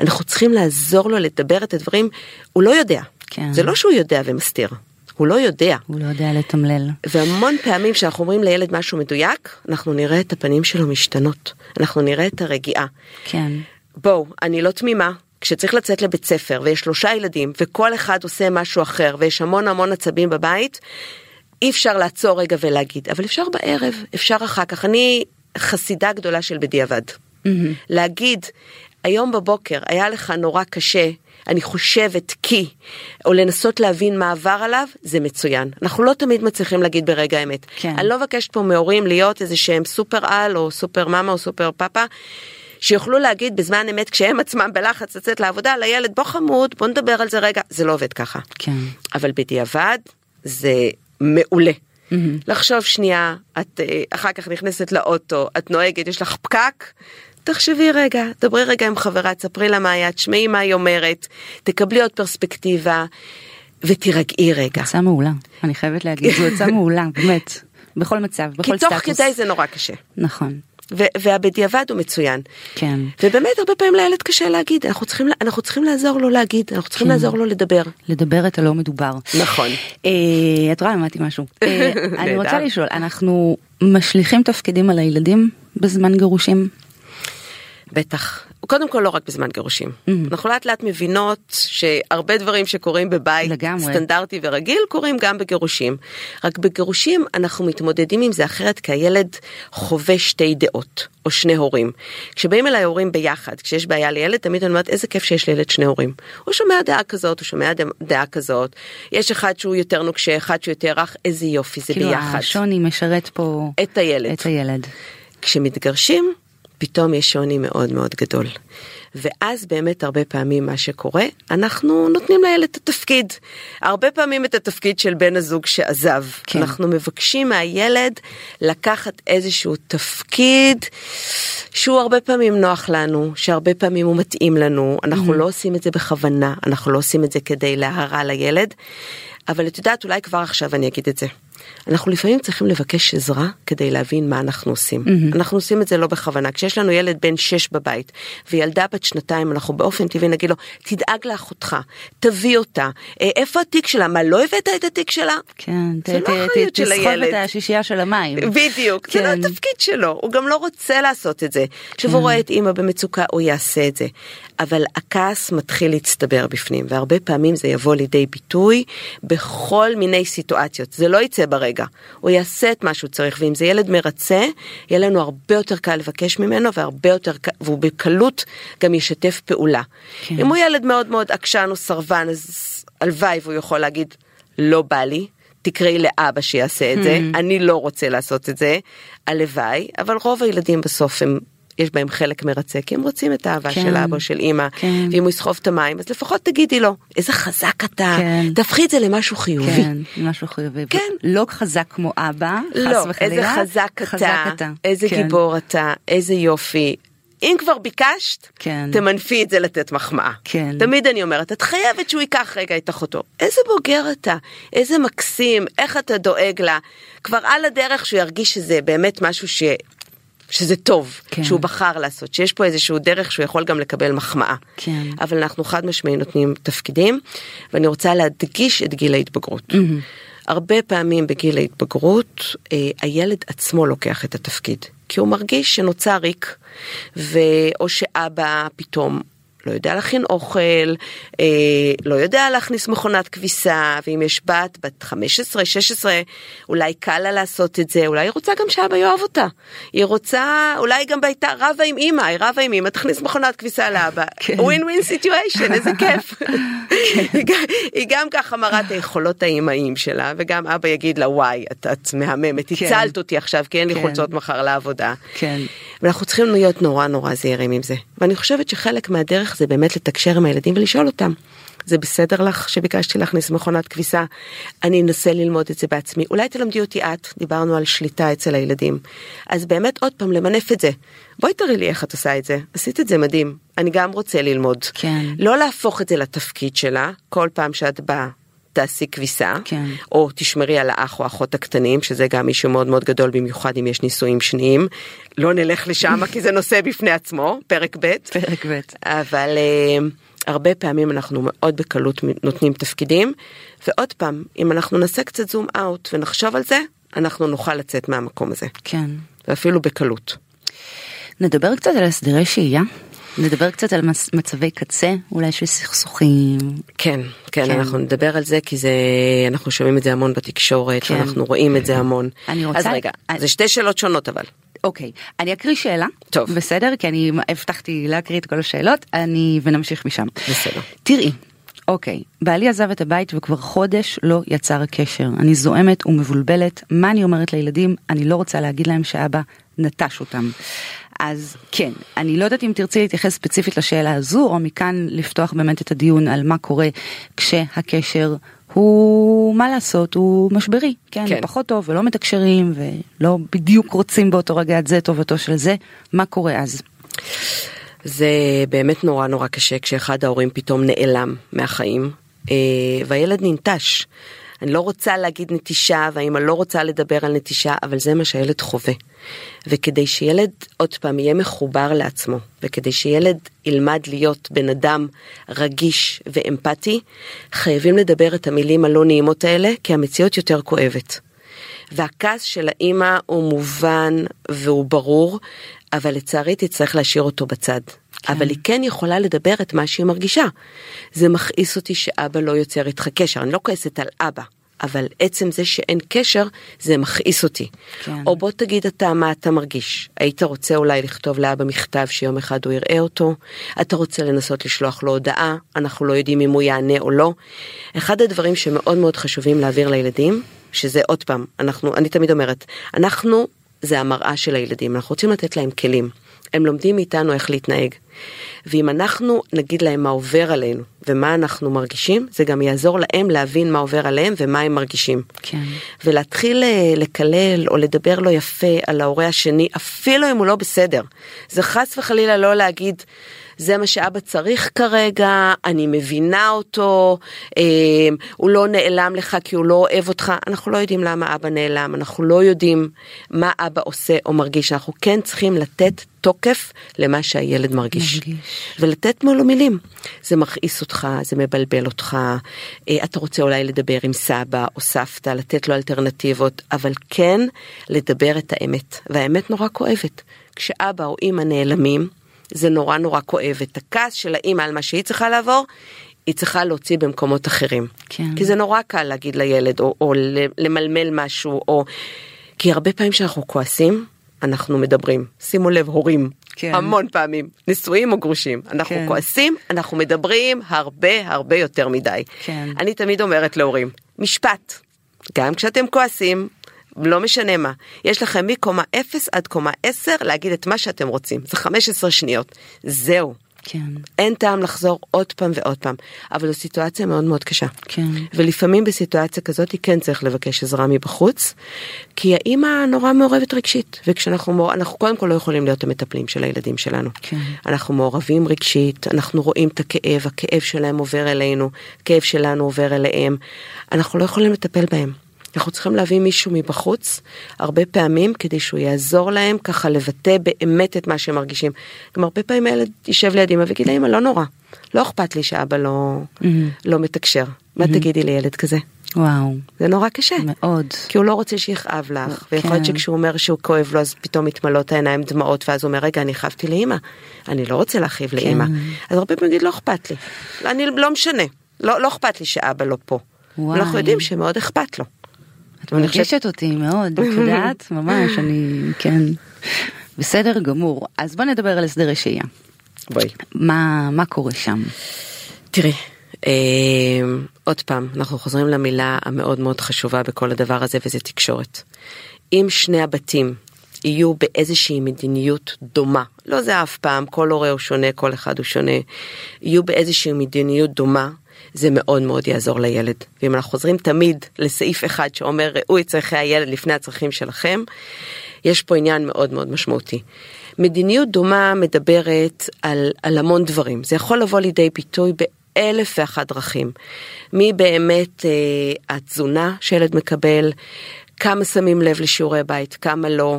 אנחנו צריכים לעזור לו לדבר את הדברים, הוא לא יודע.
כן.
זה לא שהוא יודע ומסתיר, הוא לא יודע.
הוא לא יודע לתמלל.
והמון פעמים כשאנחנו אומרים לילד משהו מדויק, אנחנו נראה את הפנים שלו משתנות. אנחנו נראה את הרגיעה.
כן.
בואו, אני לא תמימה. כשצריך לצאת לבית ספר ויש שלושה ילדים וכל אחד עושה משהו אחר ויש המון המון עצבים בבית, אי אפשר לעצור רגע ולהגיד, אבל אפשר בערב, אפשר אחר כך. אני חסידה גדולה של בדיעבד. להגיד, היום בבוקר היה לך נורא קשה, אני חושבת כי, או לנסות להבין מה עבר עליו, זה מצוין. אנחנו לא תמיד מצליחים להגיד ברגע האמת.
כן.
אני לא מבקשת פה מהורים להיות איזה שהם סופר על או סופר מאמה או סופר פאפה. שיוכלו להגיד בזמן אמת כשהם עצמם בלחץ לצאת לעבודה לילד בוא חמוד בוא נדבר על זה רגע זה לא עובד ככה
כן.
אבל בדיעבד זה מעולה. לחשוב שנייה את אה, אחר כך נכנסת לאוטו את נוהגת יש לך פקק. תחשבי רגע, דברי רגע עם חברה, תספרי לה מה היה, תשמעי מה היא אומרת, תקבלי עוד פרספקטיבה ותירגעי רגע.
עצה מעולה. אני חייבת להגיד, זו עצה מעולה, באמת. בכל מצב,
כי
בכל
תוך
סטטוס.
כדי זה נורא קשה.
נכון.
והבדיעבד הוא מצוין.
כן.
ובאמת הרבה פעמים לילד קשה להגיד, אנחנו צריכים, אנחנו צריכים לעזור לו להגיד, אנחנו צריכים
כן.
לעזור לו לדבר.
לדבר את הלא מדובר.
נכון.
אה, את רואה, למדתי משהו. אה, אני. רוצה לשאול, אנחנו משליכים תפקידים על הילדים בזמן גירושים?
בטח. קודם כל לא רק בזמן גירושים. אנחנו לאט לאט מבינות שהרבה דברים שקורים בבית
לגמרי.
סטנדרטי ורגיל קורים גם בגירושים. רק בגירושים אנחנו מתמודדים עם זה אחרת כי הילד חווה שתי דעות או שני הורים. כשבאים אליי הורים ביחד, כשיש בעיה לילד, תמיד אני אומרת איזה כיף שיש לילד שני הורים. הוא שומע דעה כזאת, הוא שומע דעה כזאת. יש אחד שהוא יותר נוקשה, אחד שהוא יותר רך, איזה יופי זה
כאילו
ביחד.
השוני משרת פה
את הילד.
את הילד.
כשמתגרשים, פתאום יש שוני מאוד מאוד גדול. ואז באמת הרבה פעמים מה שקורה, אנחנו נותנים לילד את התפקיד. הרבה פעמים את התפקיד של בן הזוג שעזב.
כן.
אנחנו מבקשים מהילד לקחת איזשהו תפקיד שהוא הרבה פעמים נוח לנו, שהרבה פעמים הוא מתאים לנו. אנחנו לא עושים את זה בכוונה, אנחנו לא עושים את זה כדי להרע לילד. אבל את יודעת, אולי כבר עכשיו אני אגיד את זה. אנחנו לפעמים צריכים לבקש עזרה כדי להבין מה אנחנו עושים. Mm-hmm. אנחנו עושים את זה לא בכוונה. כשיש לנו ילד בן 6 בבית וילדה בת שנתיים, אנחנו באופן טבעי נגיד לו, תדאג לאחותך, תביא אותה, "אה, איפה התיק שלה? מה, לא הבאת את התיק שלה?
כן, ת-
זה לא אחריות של
תסחוב. את השישייה של המים.
בדיוק, זה
כן.
לא התפקיד שלו, הוא גם לא רוצה לעשות את זה. עכשיו הוא רואה את אימא במצוקה, הוא יעשה את זה. אבל הכעס מתחיל להצטבר בפנים, והרבה פעמים זה יבוא לידי ביטוי בכל מיני סיטואציות. זה לא יצא ברגע, הוא יעשה את מה שהוא צריך, ואם זה ילד מרצה, יהיה לנו הרבה יותר קל לבקש ממנו, והרבה יותר והוא בקלות גם ישתף פעולה.
כן.
אם הוא ילד מאוד מאוד עקשן או סרבן, אז הלוואי והוא יכול להגיד, לא בא לי. תקראי לאבא שיעשה את זה, אני לא רוצה לעשות את זה, הלוואי, אבל רוב הילדים בסוף הם, יש בהם חלק מרצה, כי הם רוצים את האהבה
כן.
של אבא או של אימא,
כן.
ואם הוא יסחוב את המים, אז לפחות תגידי לו, איזה חזק אתה,
כן.
תהפכי את זה למשהו חיובי.
כן, משהו חיובי.
כן.
לא חזק כמו אבא, חס
לא,
וחלילה.
איזה חזק,
חזק
אתה,
אתה.
איזה
כן.
גיבור אתה, איזה יופי. אם כבר ביקשת,
כן.
תמנפי את זה לתת מחמאה.
כן.
תמיד אני אומרת, את חייבת שהוא ייקח רגע את אחותו. איזה בוגר אתה, איזה מקסים, איך אתה דואג לה. כבר על הדרך שהוא ירגיש שזה באמת משהו ש... שזה טוב,
כן.
שהוא בחר לעשות, שיש פה איזשהו דרך שהוא יכול גם לקבל מחמאה.
כן.
אבל אנחנו חד משמעי נותנים תפקידים, ואני רוצה להדגיש את גיל ההתבגרות. הרבה פעמים בגיל ההתבגרות אה, הילד עצמו לוקח את התפקיד, כי הוא מרגיש שנוצר ריק, ו... או שאבא פתאום לא יודע להכין אוכל, אה, לא יודע להכניס מכונת כביסה, ואם יש בת, בת 15, 16, אולי קל לה לעשות את זה, אולי היא רוצה גם שאבא יאהב אותה. היא רוצה, אולי גם הייתה רבה עם אימא, היא רבה עם אימא, תכניס מכונת כביסה לאבא.
כן.
ווין ווין סיטואשן, איזה כיף. היא גם- היא גם ככה מראה את היכולות האימהיים שלה, וגם אבא יגיד לה, וואי, את, את מהממת,
כן.
הצלת אותי עכשיו, כי אין לי
כן.
חולצות מחר לעבודה.
כן.
ואנחנו צריכים להיות נורא נורא זהירים עם זה. ואני חושבת שחלק מהדרך זה באמת לתקשר עם הילדים ולשאול אותם. זה בסדר לך שביקשתי להכניס מכונת כביסה? אני אנסה ללמוד את זה בעצמי. אולי תלמדי אותי את, דיברנו על שליטה אצל הילדים. אז באמת עוד פעם למנף את זה. בואי תראי לי איך את עושה את זה. עשית את זה מדהים. אני גם רוצה ללמוד.
כן.
לא להפוך את זה לתפקיד שלה, כל פעם שאת באה. תעשי כביסה,
כן.
או תשמרי על האח או האחות הקטנים, שזה גם מישהו מאוד מאוד גדול, במיוחד אם יש נישואים שניים. לא נלך לשם כי זה נושא בפני עצמו, פרק ב'.
פרק ב'.
אבל uh, הרבה פעמים אנחנו מאוד בקלות נותנים תפקידים, ועוד פעם, אם אנחנו נעשה קצת זום אאוט ונחשוב על זה, אנחנו נוכל לצאת מהמקום הזה,
כן.
ואפילו בקלות.
נדבר קצת על הסדרי שהייה. נדבר קצת על מצ- מצבי קצה, אולי של סכסוכים.
כן, כן,
כן.
אנחנו נדבר על זה כי זה, אנחנו שומעים את זה המון בתקשורת,
כן.
ואנחנו רואים את זה המון.
אני רוצה-
אז רגע,
אני-
זה שתי שאלות שונות אבל.
אוקיי, אני אקריא שאלה.
טוב.
בסדר? כי אני הבטחתי להקריא את כל השאלות, אני... ונמשיך משם.
בסדר.
תראי, אוקיי, בעלי עזב את הבית וכבר חודש לא יצר הקשר. אני זועמת ומבולבלת, מה אני אומרת לילדים? אני לא רוצה להגיד להם שאבא נטש אותם. אז כן, אני לא יודעת אם תרצי להתייחס ספציפית לשאלה הזו, או מכאן לפתוח באמת את הדיון על מה קורה כשהקשר הוא, מה לעשות, הוא משברי. כן,
כן.
פחות טוב ולא מתקשרים ולא בדיוק רוצים באותו רגע את זה טובתו של זה, מה קורה אז?
זה באמת נורא נורא קשה כשאחד ההורים פתאום נעלם מהחיים אה, והילד ננטש. אני לא רוצה להגיד נטישה והאמא לא רוצה לדבר על נטישה, אבל זה מה שהילד חווה. וכדי שילד עוד פעם יהיה מחובר לעצמו, וכדי שילד ילמד להיות בן אדם רגיש ואמפתי, חייבים לדבר את המילים הלא נעימות האלה, כי המציאות יותר כואבת. והכעס של האימא הוא מובן והוא ברור, אבל לצערי תצטרך להשאיר אותו בצד. כן. אבל היא כן יכולה לדבר את מה שהיא מרגישה. זה מכעיס אותי שאבא לא יוצר איתך קשר, אני לא כועסת על אבא. אבל עצם זה שאין קשר, זה מכעיס אותי. כן. או בוא תגיד אתה מה אתה מרגיש. היית רוצה אולי לכתוב לאבא מכתב שיום אחד הוא יראה אותו? אתה רוצה לנסות לשלוח לו הודעה? אנחנו לא יודעים אם הוא יענה או לא. אחד הדברים שמאוד מאוד חשובים להעביר לילדים, שזה עוד פעם, אנחנו, אני תמיד אומרת, אנחנו זה המראה של הילדים, אנחנו רוצים לתת להם כלים. הם לומדים מאיתנו איך להתנהג. ואם אנחנו נגיד להם מה עובר עלינו ומה אנחנו מרגישים, זה גם יעזור להם להבין מה עובר עליהם ומה הם מרגישים.
כן.
ולהתחיל אה, לקלל או לדבר לא יפה על ההורה השני, אפילו אם הוא לא בסדר. זה חס וחלילה לא להגיד, זה מה שאבא צריך כרגע, אני מבינה אותו, אה, הוא לא נעלם לך כי הוא לא אוהב אותך, אנחנו לא יודעים למה אבא נעלם, אנחנו לא יודעים מה אבא עושה או מרגיש, אנחנו כן צריכים לתת תוקף למה שהילד מרגיש. מרגיש. ולתת לו מילים. זה מכעיס אותך, זה מבלבל אותך, אה, אתה רוצה אולי לדבר עם סבא או סבתא, לתת לו אלטרנטיבות, אבל כן לדבר את האמת. והאמת נורא כואבת. כשאבא או אימא נעלמים, זה נורא נורא כואב. את הכעס של האימא על מה שהיא צריכה לעבור, היא צריכה להוציא במקומות אחרים.
כן.
כי זה נורא קל להגיד לילד, או, או למלמל משהו, או... כי הרבה פעמים שאנחנו כועסים, אנחנו מדברים. שימו לב, הורים. כן. המון פעמים, נשואים או גרושים. אנחנו כן. כועסים, אנחנו מדברים הרבה הרבה יותר מדי.
כן.
אני תמיד אומרת להורים, משפט. גם כשאתם כועסים, לא משנה מה, יש לכם מקומה 0 עד קומה 10 להגיד את מה שאתם רוצים, זה 15 שניות, זהו.
כן.
אין טעם לחזור עוד פעם ועוד פעם, אבל זו סיטואציה מאוד מאוד קשה.
כן.
ולפעמים בסיטואציה כזאת כן צריך לבקש עזרה מבחוץ, כי האימא נורא מעורבת רגשית, וכשאנחנו, אנחנו קודם כל לא יכולים להיות המטפלים של הילדים שלנו.
כן.
אנחנו מעורבים רגשית, אנחנו רואים את הכאב, הכאב שלהם עובר אלינו, הכאב שלנו עובר אליהם, אנחנו לא יכולים לטפל בהם. אנחנו צריכים להביא מישהו מבחוץ הרבה פעמים כדי שהוא יעזור להם ככה לבטא באמת את מה שהם מרגישים. גם הרבה פעמים הילד יישב ליד אמא ויגיד לאמא לא נורא, לא אכפת לי שאבא לא, mm-hmm. לא מתקשר. Mm-hmm. מה תגידי לילד כזה?
וואו.
זה נורא קשה.
מאוד.
כי הוא לא רוצה שיכאב לך, כן. ויכול להיות שכשהוא אומר שהוא כואב לו אז פתאום מתמלאות העיניים דמעות ואז הוא אומר רגע אני חייבתי לאמא, אני לא רוצה להכאיב כן. לאמא. אז הרבה פעמים יגיד לא אכפת לי, אני לא משנה, לא, לא אכפת לי שאבא לא פה. וואי. אנחנו יודעים שמאוד אכפת לו.
את מרגשת אותי מאוד, את יודעת, ממש, אני, כן. בסדר גמור. אז בוא נדבר על הסדרי שהייה.
בואי.
מה, מה קורה שם?
תראי, אה, עוד פעם, אנחנו חוזרים למילה המאוד מאוד חשובה בכל הדבר הזה וזה תקשורת. אם שני הבתים יהיו באיזושהי מדיניות דומה, לא זה אף פעם, כל הורה הוא שונה, כל אחד הוא שונה, יהיו באיזושהי מדיניות דומה, זה מאוד מאוד יעזור לילד. ואם אנחנו חוזרים תמיד לסעיף אחד שאומר ראו את צרכי הילד לפני הצרכים שלכם, יש פה עניין מאוד מאוד משמעותי. מדיניות דומה מדברת על, על המון דברים, זה יכול לבוא לידי ביטוי באלף ואחת דרכים. מי באמת אה, התזונה שילד מקבל, כמה שמים לב לשיעורי בית, כמה לא.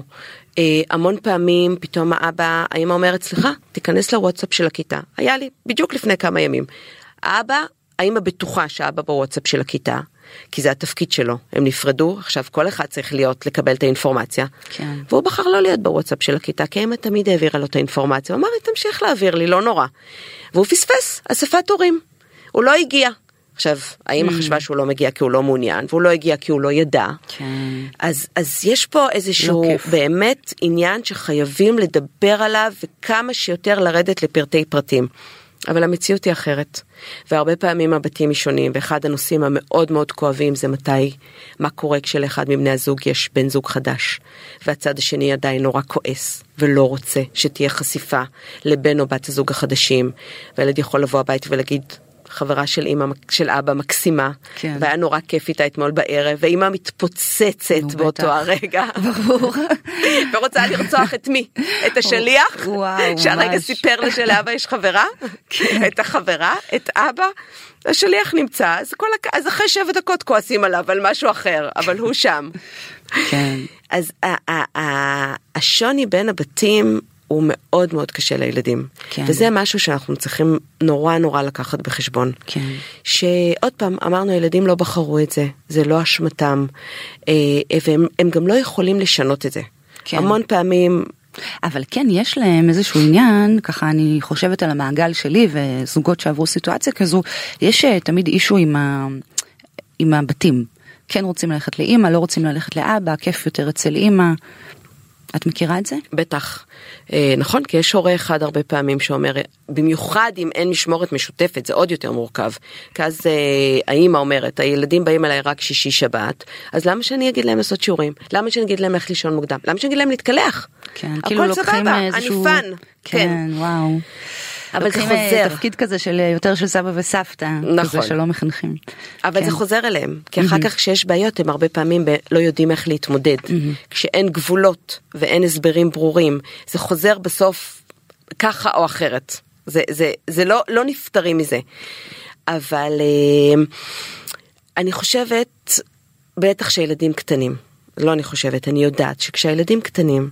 אה, המון פעמים פתאום האבא, האמא אומרת סליחה, תיכנס לוואטסאפ של הכיתה. היה לי בדיוק לפני כמה ימים. האבא האמא בטוחה שאבא בוואטסאפ של הכיתה, כי זה התפקיד שלו, הם נפרדו, עכשיו כל אחד צריך להיות, לקבל את האינפורמציה.
כן.
והוא בחר לא להיות בוואטסאפ של הכיתה, כי האמא תמיד העבירה לו את האינפורמציה, הוא אמר לי תמשיך להעביר לי, לא נורא. והוא פספס, אספת הורים. הוא לא הגיע. עכשיו, האמא mm. חשבה שהוא לא מגיע כי הוא לא מעוניין, והוא לא הגיע כי הוא לא ידע.
כן.
אז, אז יש פה איזשהו לא באמת עניין שחייבים לדבר עליו וכמה שיותר לרדת לפרטי פרטים. אבל המציאות היא אחרת. והרבה פעמים הבתים שונים, ואחד הנושאים המאוד מאוד כואבים זה מתי, מה קורה כשלאחד מבני הזוג יש בן זוג חדש, והצד השני עדיין נורא כועס, ולא רוצה שתהיה חשיפה לבן או בת הזוג החדשים, והילד יכול לבוא הבית ולהגיד, חברה של אמא של אבא מקסימה
כן.
והיה נורא כיף איתה אתמול בערב ואמא מתפוצצת
נו,
באותו
בטח.
הרגע
ברור.
ורוצה לרצוח את מי את השליח
וואו,
שהרגע
ממש.
סיפר לה שלאבא יש חברה את החברה את אבא. השליח נמצא אז כל הק... אז אחרי שבע דקות כועסים עליו על משהו אחר אבל הוא שם.
כן.
אז השוני בין הבתים הוא מאוד מאוד קשה לילדים.
כן.
וזה משהו שאנחנו צריכים נורא נורא לקחת בחשבון.
כן.
שעוד פעם אמרנו ילדים לא בחרו את זה זה לא אשמתם אה, והם הם גם לא יכולים לשנות את זה.
כן.
המון פעמים
אבל כן יש להם איזשהו עניין ככה אני חושבת על המעגל שלי וזוגות שעברו סיטואציה כזו יש אה, תמיד אישו עם, ה... עם הבתים כן רוצים ללכת לאימא לא רוצים ללכת לאבא כיף יותר אצל אימא. את מכירה את זה?
בטח אה, נכון כי יש הורה אחד הרבה פעמים שאומר במיוחד אם אין משמורת משותפת זה עוד יותר מורכב. כי אז אה, האימא אומרת הילדים באים אליי רק שישי שבת אז למה שאני אגיד להם לעשות שיעורים למה שאני אגיד להם ללכת לישון מוקדם למה שאני אגיד להם להתקלח.
כן,
הכל
כאילו לוקחים
סבבה,
איזשהו...
אני fun.
כן, וואו.
אבל זה
אה,
חוזר.
תפקיד כזה של אה, יותר של סבא וסבתא,
נכון.
כזה שלא מחנכים.
אבל
כן.
זה חוזר אליהם, כי אחר כך כשיש בעיות הם הרבה פעמים ב- לא יודעים איך להתמודד. כשאין גבולות ואין הסברים ברורים, זה חוזר בסוף ככה או אחרת. זה, זה, זה לא, לא נפטרים מזה. אבל אה, אני חושבת, בטח שילדים קטנים, לא אני חושבת, אני יודעת שכשהילדים קטנים,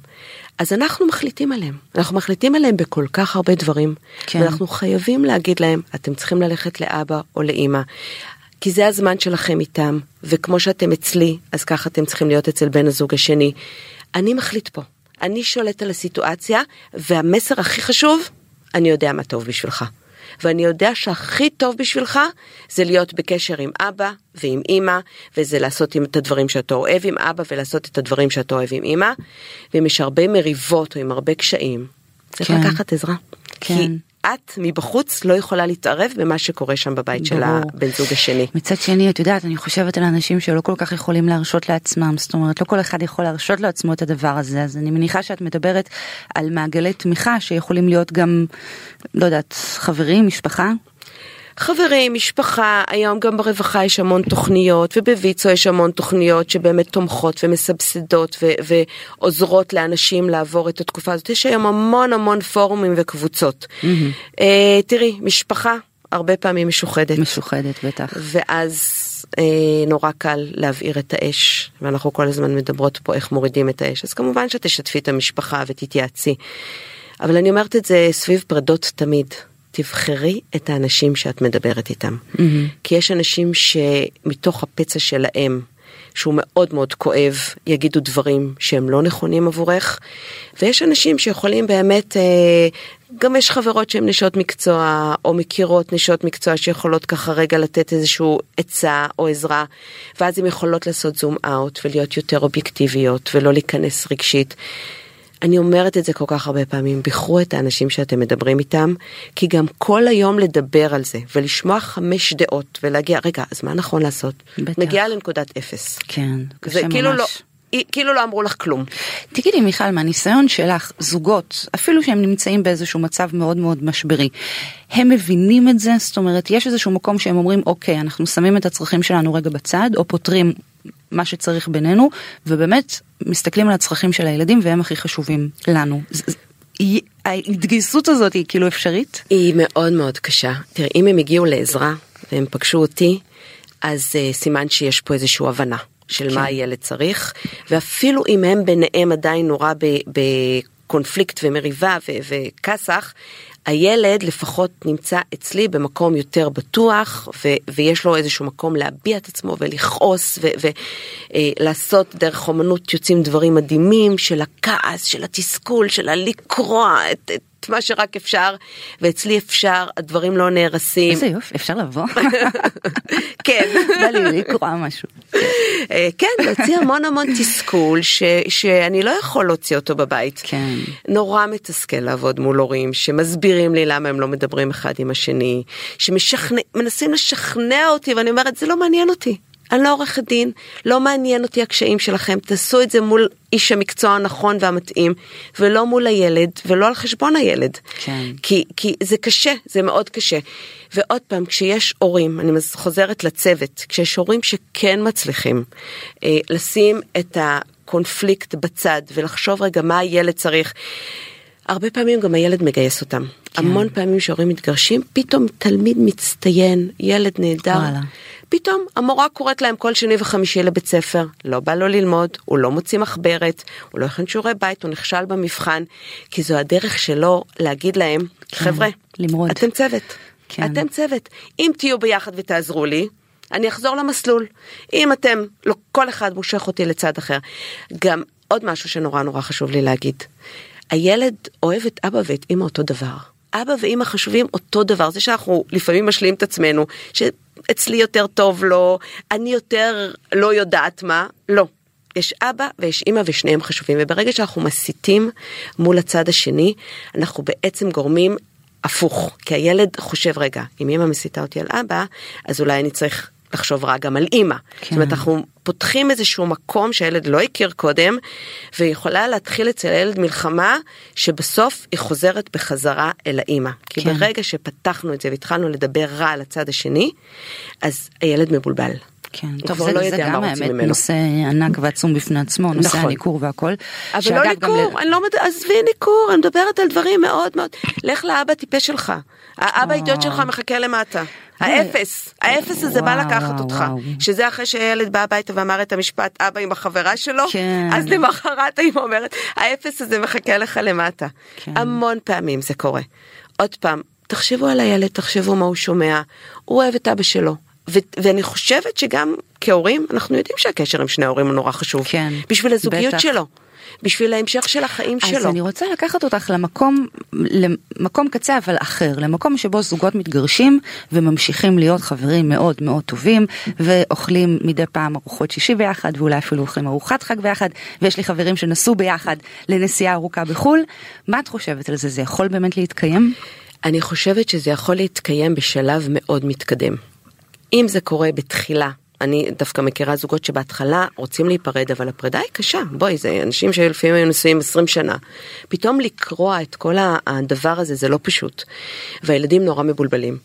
אז אנחנו מחליטים עליהם. אנחנו מחליטים עליהם בכל כך הרבה דברים.
כן.
ואנחנו חייבים להגיד להם, אתם צריכים ללכת לאבא או לאימא. כי זה הזמן שלכם איתם, וכמו שאתם אצלי, אז ככה אתם צריכים להיות אצל בן הזוג השני. אני מחליט פה. אני שולט על הסיטואציה, והמסר הכי חשוב, אני יודע מה טוב בשבילך. ואני יודע שהכי טוב בשבילך זה להיות בקשר עם אבא ועם אימא, וזה לעשות את הדברים שאתה אוהב עם אבא ולעשות את הדברים שאתה אוהב עם אימא. ואם יש הרבה מריבות או עם הרבה קשיים, צריך
כן.
לקחת עזרה.
כן.
כי את מבחוץ לא יכולה להתערב במה שקורה שם בבית של. הבן זוג השני.
מצד שני, את יודעת, אני חושבת על אנשים שלא כל כך יכולים להרשות לעצמם, זאת אומרת, לא כל אחד יכול להרשות לעצמו את הדבר הזה, אז אני מניחה שאת מדברת על מעגלי תמיכה שיכולים להיות גם, לא יודעת, חברים, משפחה.
חברים, משפחה, היום גם ברווחה יש המון תוכניות, ובוויצו יש המון תוכניות שבאמת תומכות ומסבסדות ו- ועוזרות לאנשים לעבור את התקופה הזאת. יש היום המון המון פורומים וקבוצות. אה, תראי, משפחה הרבה פעמים משוחדת.
משוחדת בטח.
ואז אה, נורא קל להבעיר את האש, ואנחנו כל הזמן מדברות פה איך מורידים את האש, אז כמובן שתשתפי את המשפחה ותתייעצי. אבל אני אומרת את זה סביב פרדות תמיד. תבחרי את האנשים שאת מדברת איתם. כי יש אנשים שמתוך הפצע שלהם, שהוא מאוד מאוד כואב, יגידו דברים שהם לא נכונים עבורך, ויש אנשים שיכולים באמת, אה, גם יש חברות שהן נשות מקצוע, או מכירות נשות מקצוע שיכולות ככה רגע לתת איזשהו עצה או עזרה, ואז הן יכולות לעשות זום אאוט ולהיות יותר אובייקטיביות ולא להיכנס רגשית. אני אומרת את זה כל כך הרבה פעמים, בחרו את האנשים שאתם מדברים איתם, כי גם כל היום לדבר על זה ולשמוע חמש דעות ולהגיע, רגע, אז מה נכון לעשות?
בטח.
מגיעה לנקודת אפס.
כן, קשה
זה
ממש.
כאילו לא, כאילו לא אמרו לך כלום.
תגידי מיכל, מהניסיון שלך, זוגות, אפילו שהם נמצאים באיזשהו מצב מאוד מאוד משברי, הם מבינים את זה? זאת אומרת, יש איזשהו מקום שהם אומרים, אוקיי, אנחנו שמים את הצרכים שלנו רגע בצד, או פותרים מה שצריך בינינו, ובאמת מסתכלים על הצרכים של הילדים והם הכי חשובים לנו. היא- ההתגייסות הזאת היא כאילו אפשרית?
היא מאוד מאוד קשה. תראי, אם הם הגיעו לעזרה והם פגשו אותי, אז uh, סימן שיש פה איזושהי הבנה של מה הילד צריך, ואפילו אם הם ביניהם עדיין נורא בקונפליקט ומריבה וכסח, הילד לפחות נמצא אצלי במקום יותר בטוח ו- ויש לו איזשהו מקום להביע את עצמו ולכעוס ולעשות דרך אומנות יוצאים דברים מדהימים של הכעס, של התסכול, של הלקרוע את, את מה שרק אפשר ואצלי אפשר, הדברים לא נהרסים.
איזה יופי, אפשר לבוא?
כן.
בא לי לקרוא משהו.
אה, כן, להוציא המון המון תסכול ש, שאני לא יכול להוציא אותו בבית.
כן.
נורא מתסכל לעבוד מול הורים שמסבירים לי למה הם לא מדברים אחד עם השני, שמנסים לשכנע אותי ואני אומרת זה לא מעניין אותי. אני לא עורכת דין, לא מעניין אותי הקשיים שלכם, תעשו את זה מול איש המקצוע הנכון והמתאים, ולא מול הילד, ולא על חשבון הילד.
כן.
כי, כי זה קשה, זה מאוד קשה. ועוד פעם, כשיש הורים, אני חוזרת לצוות, כשיש הורים שכן מצליחים אה, לשים את הקונפליקט בצד ולחשוב רגע מה הילד צריך. הרבה פעמים גם הילד מגייס אותם. כן. המון פעמים שהורים מתגרשים, פתאום תלמיד מצטיין, ילד נהדר.
וואלה.
פתאום המורה קוראת להם כל שני וחמישי לבית ספר, לא בא לו ללמוד, הוא לא מוציא מחברת, הוא לא הכין שיעורי בית, הוא נכשל במבחן, כי זו הדרך שלו להגיד להם,
כן,
חבר'ה,
למרוד.
אתם צוות,
כן.
אתם צוות, אם תהיו ביחד ותעזרו לי, אני אחזור למסלול. אם אתם, לא, כל אחד מושך אותי לצד אחר. גם עוד משהו שנורא נורא חשוב לי להגיד. הילד אוהב את אבא ואת אמא אותו דבר. אבא ואמא חשובים אותו דבר, זה שאנחנו לפעמים משלים את עצמנו, שאצלי יותר טוב לו, אני יותר לא יודעת מה, לא. יש אבא ויש אמא ושניהם חשובים, וברגע שאנחנו מסיתים מול הצד השני, אנחנו בעצם גורמים הפוך, כי הילד חושב, רגע, אם אמא מסיתה אותי על אבא, אז אולי אני צריך לחשוב רע גם על אימא.
כן.
זאת אומרת, אנחנו פותחים איזשהו מקום שהילד לא הכיר קודם, ויכולה להתחיל אצל הילד מלחמה שבסוף היא חוזרת בחזרה אל האימא. כי
כן.
ברגע שפתחנו את זה והתחלנו לדבר רע על הצד השני, אז הילד מבולבל.
כן, טוב, זה,
לא
זה גם האמת
ממנו.
נושא ענק ועצום בפני עצמו, נושא
נכון.
הניכור והכל.
אבל
שאגב,
לא ניכור,
ל-
אני לא מדברת, עזבי ניכור, אני מדברת על דברים מאוד מאוד, לך לאבא טיפש שלך, האבא
אה.
אידיוט שלך מחכה למטה, האפס, האפס הזה בא לקחת אותך. שזה אחרי שהילד בא הביתה ואמר את המשפט אבא עם החברה שלו,
כן.
אז למחרת האמא אומרת, האפס הזה מחכה לך למטה,
כן.
המון פעמים זה קורה. עוד פעם, תחשבו על הילד, תחשבו מה הוא שומע, הוא אוהב את אבא שלו. ו- ואני חושבת שגם כהורים אנחנו יודעים שהקשר עם שני ההורים הוא נורא חשוב
כן,
בשביל הזוגיות
בטח.
שלו בשביל ההמשך של החיים
אז
שלו.
אני רוצה לקחת אותך למקום, למקום קצה אבל אחר, למקום שבו זוגות מתגרשים וממשיכים להיות חברים מאוד מאוד טובים ואוכלים מדי פעם ארוחות שישי ביחד ואולי אפילו אוכלים ארוחת חג ביחד ויש לי חברים שנסעו ביחד לנסיעה ארוכה בחו"ל. מה את חושבת על זה? זה יכול באמת להתקיים?
אני חושבת שזה יכול להתקיים בשלב מאוד מתקדם. אם זה קורה בתחילה, אני דווקא מכירה זוגות שבהתחלה רוצים להיפרד, אבל הפרידה היא קשה. בואי, זה אנשים שלפעמים היו נשואים 20 שנה. פתאום לקרוע את כל הדבר הזה זה לא פשוט. והילדים נורא מבולבלים.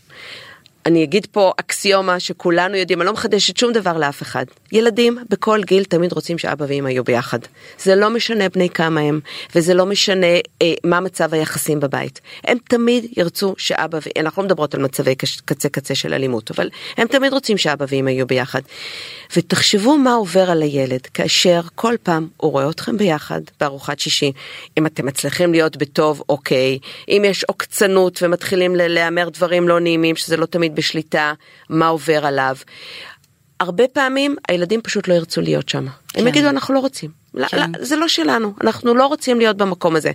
אני אגיד פה אקסיומה שכולנו יודעים, אני לא מחדשת שום דבר לאף אחד. ילדים בכל גיל תמיד רוצים שאבא ואמא יהיו ביחד. זה לא משנה בני כמה הם, וזה לא משנה אה, מה מצב היחסים בבית. הם תמיד ירצו שאבא ואמא, אנחנו לא מדברות על מצבי קצה קצה של אלימות, אבל הם תמיד רוצים שאבא ואמא יהיו ביחד. ותחשבו מה עובר על הילד כאשר כל פעם הוא רואה אתכם ביחד בארוחת שישי. אם אתם מצליחים להיות בטוב, אוקיי. אם יש עוקצנות ומתחילים להמר דברים לא נעימים, שזה לא תמיד בשליטה, מה עובר עליו. הרבה פעמים הילדים פשוט לא ירצו להיות שם.
כן.
הם יגידו אנחנו לא רוצים.
כן.
לא, זה לא שלנו, אנחנו לא רוצים להיות במקום הזה.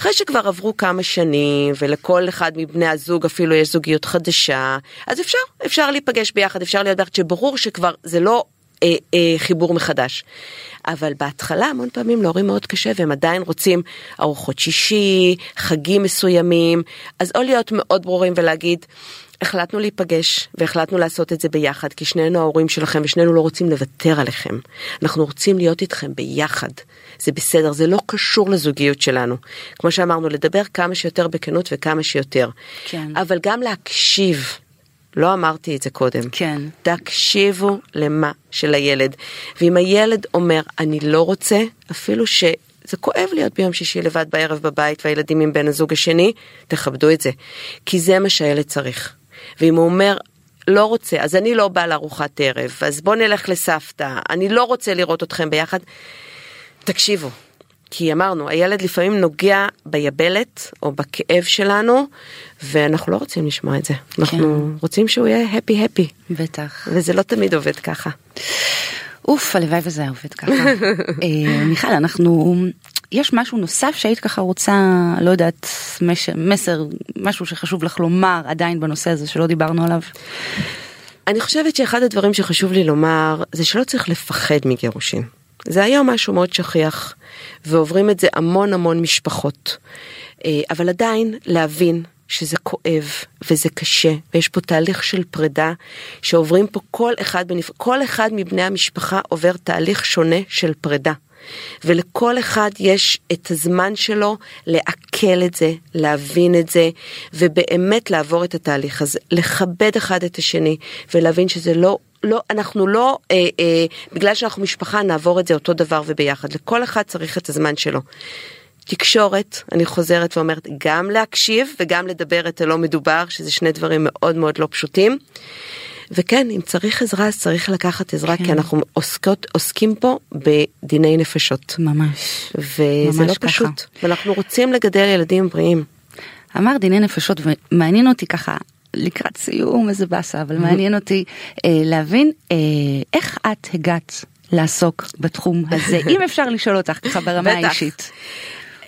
אחרי שכבר עברו כמה שנים ולכל אחד מבני הזוג אפילו יש זוגיות חדשה, אז אפשר, אפשר להיפגש ביחד, אפשר להיות ביחד, שברור שכבר זה לא אה, אה, חיבור מחדש. אבל בהתחלה המון פעמים להורים מאוד קשה והם עדיין רוצים ארוחות שישי, חגים מסוימים, אז או להיות מאוד ברורים ולהגיד, החלטנו להיפגש והחלטנו לעשות את זה ביחד כי שנינו ההורים שלכם ושנינו לא רוצים לוותר עליכם. אנחנו רוצים להיות איתכם ביחד. זה בסדר, זה לא קשור לזוגיות שלנו. כמו שאמרנו, לדבר כמה שיותר בכנות וכמה שיותר.
כן.
אבל גם להקשיב. לא אמרתי את זה קודם.
כן.
תקשיבו למה של הילד. ואם הילד אומר, אני לא רוצה, אפילו ש... זה כואב להיות ביום שישי לבד בערב בבית והילדים עם בן הזוג השני, תכבדו את זה. כי זה מה שהילד צריך. ואם הוא אומר, לא רוצה, אז אני לא בא לארוחת ערב, אז בוא נלך לסבתא, אני לא רוצה לראות אתכם ביחד, תקשיבו. כי אמרנו, הילד לפעמים נוגע ביבלת או בכאב שלנו, ואנחנו לא רוצים לשמוע את זה. אנחנו רוצים שהוא יהיה הפי הפי,
בטח.
וזה לא תמיד עובד ככה.
אוף, הלוואי וזה היה עובד ככה. אה, מיכל, אנחנו, יש משהו נוסף שהיית ככה רוצה, לא יודעת, מש, מסר, משהו שחשוב לך לומר עדיין בנושא הזה שלא דיברנו עליו?
אני חושבת שאחד הדברים שחשוב לי לומר, זה שלא צריך לפחד מגירושין. זה היום משהו מאוד שכיח, ועוברים את זה המון המון משפחות. אה, אבל עדיין להבין שזה כואב וזה קשה ויש פה תהליך של פרידה שעוברים פה כל אחד בנפ... כל אחד מבני המשפחה עובר תהליך שונה של פרידה. ולכל אחד יש את הזמן שלו לעכל את זה, להבין את זה, ובאמת לעבור את התהליך הזה, לכבד אחד את השני, ולהבין שזה לא לא, אנחנו לא, אה, אה, בגלל שאנחנו משפחה, נעבור את זה אותו דבר וביחד. לכל אחד צריך את הזמן שלו. תקשורת, אני חוזרת ואומרת, גם להקשיב וגם לדבר את הלא מדובר, שזה שני דברים מאוד מאוד לא פשוטים. וכן, אם צריך עזרה, אז צריך לקחת עזרה, כן. כי אנחנו עוסקות, עוסקים פה בדיני נפשות.
ממש.
וזה
ממש
לא
ככה.
פשוט. ואנחנו רוצים לגדל ילדים בריאים.
אמר דיני נפשות ומעניין אותי ככה לקראת סיום איזה באסה אבל מעניין אותי אה, להבין אה, איך את הגעת לעסוק בתחום הזה אם אפשר לשאול אותך ככה ברמה. האישית.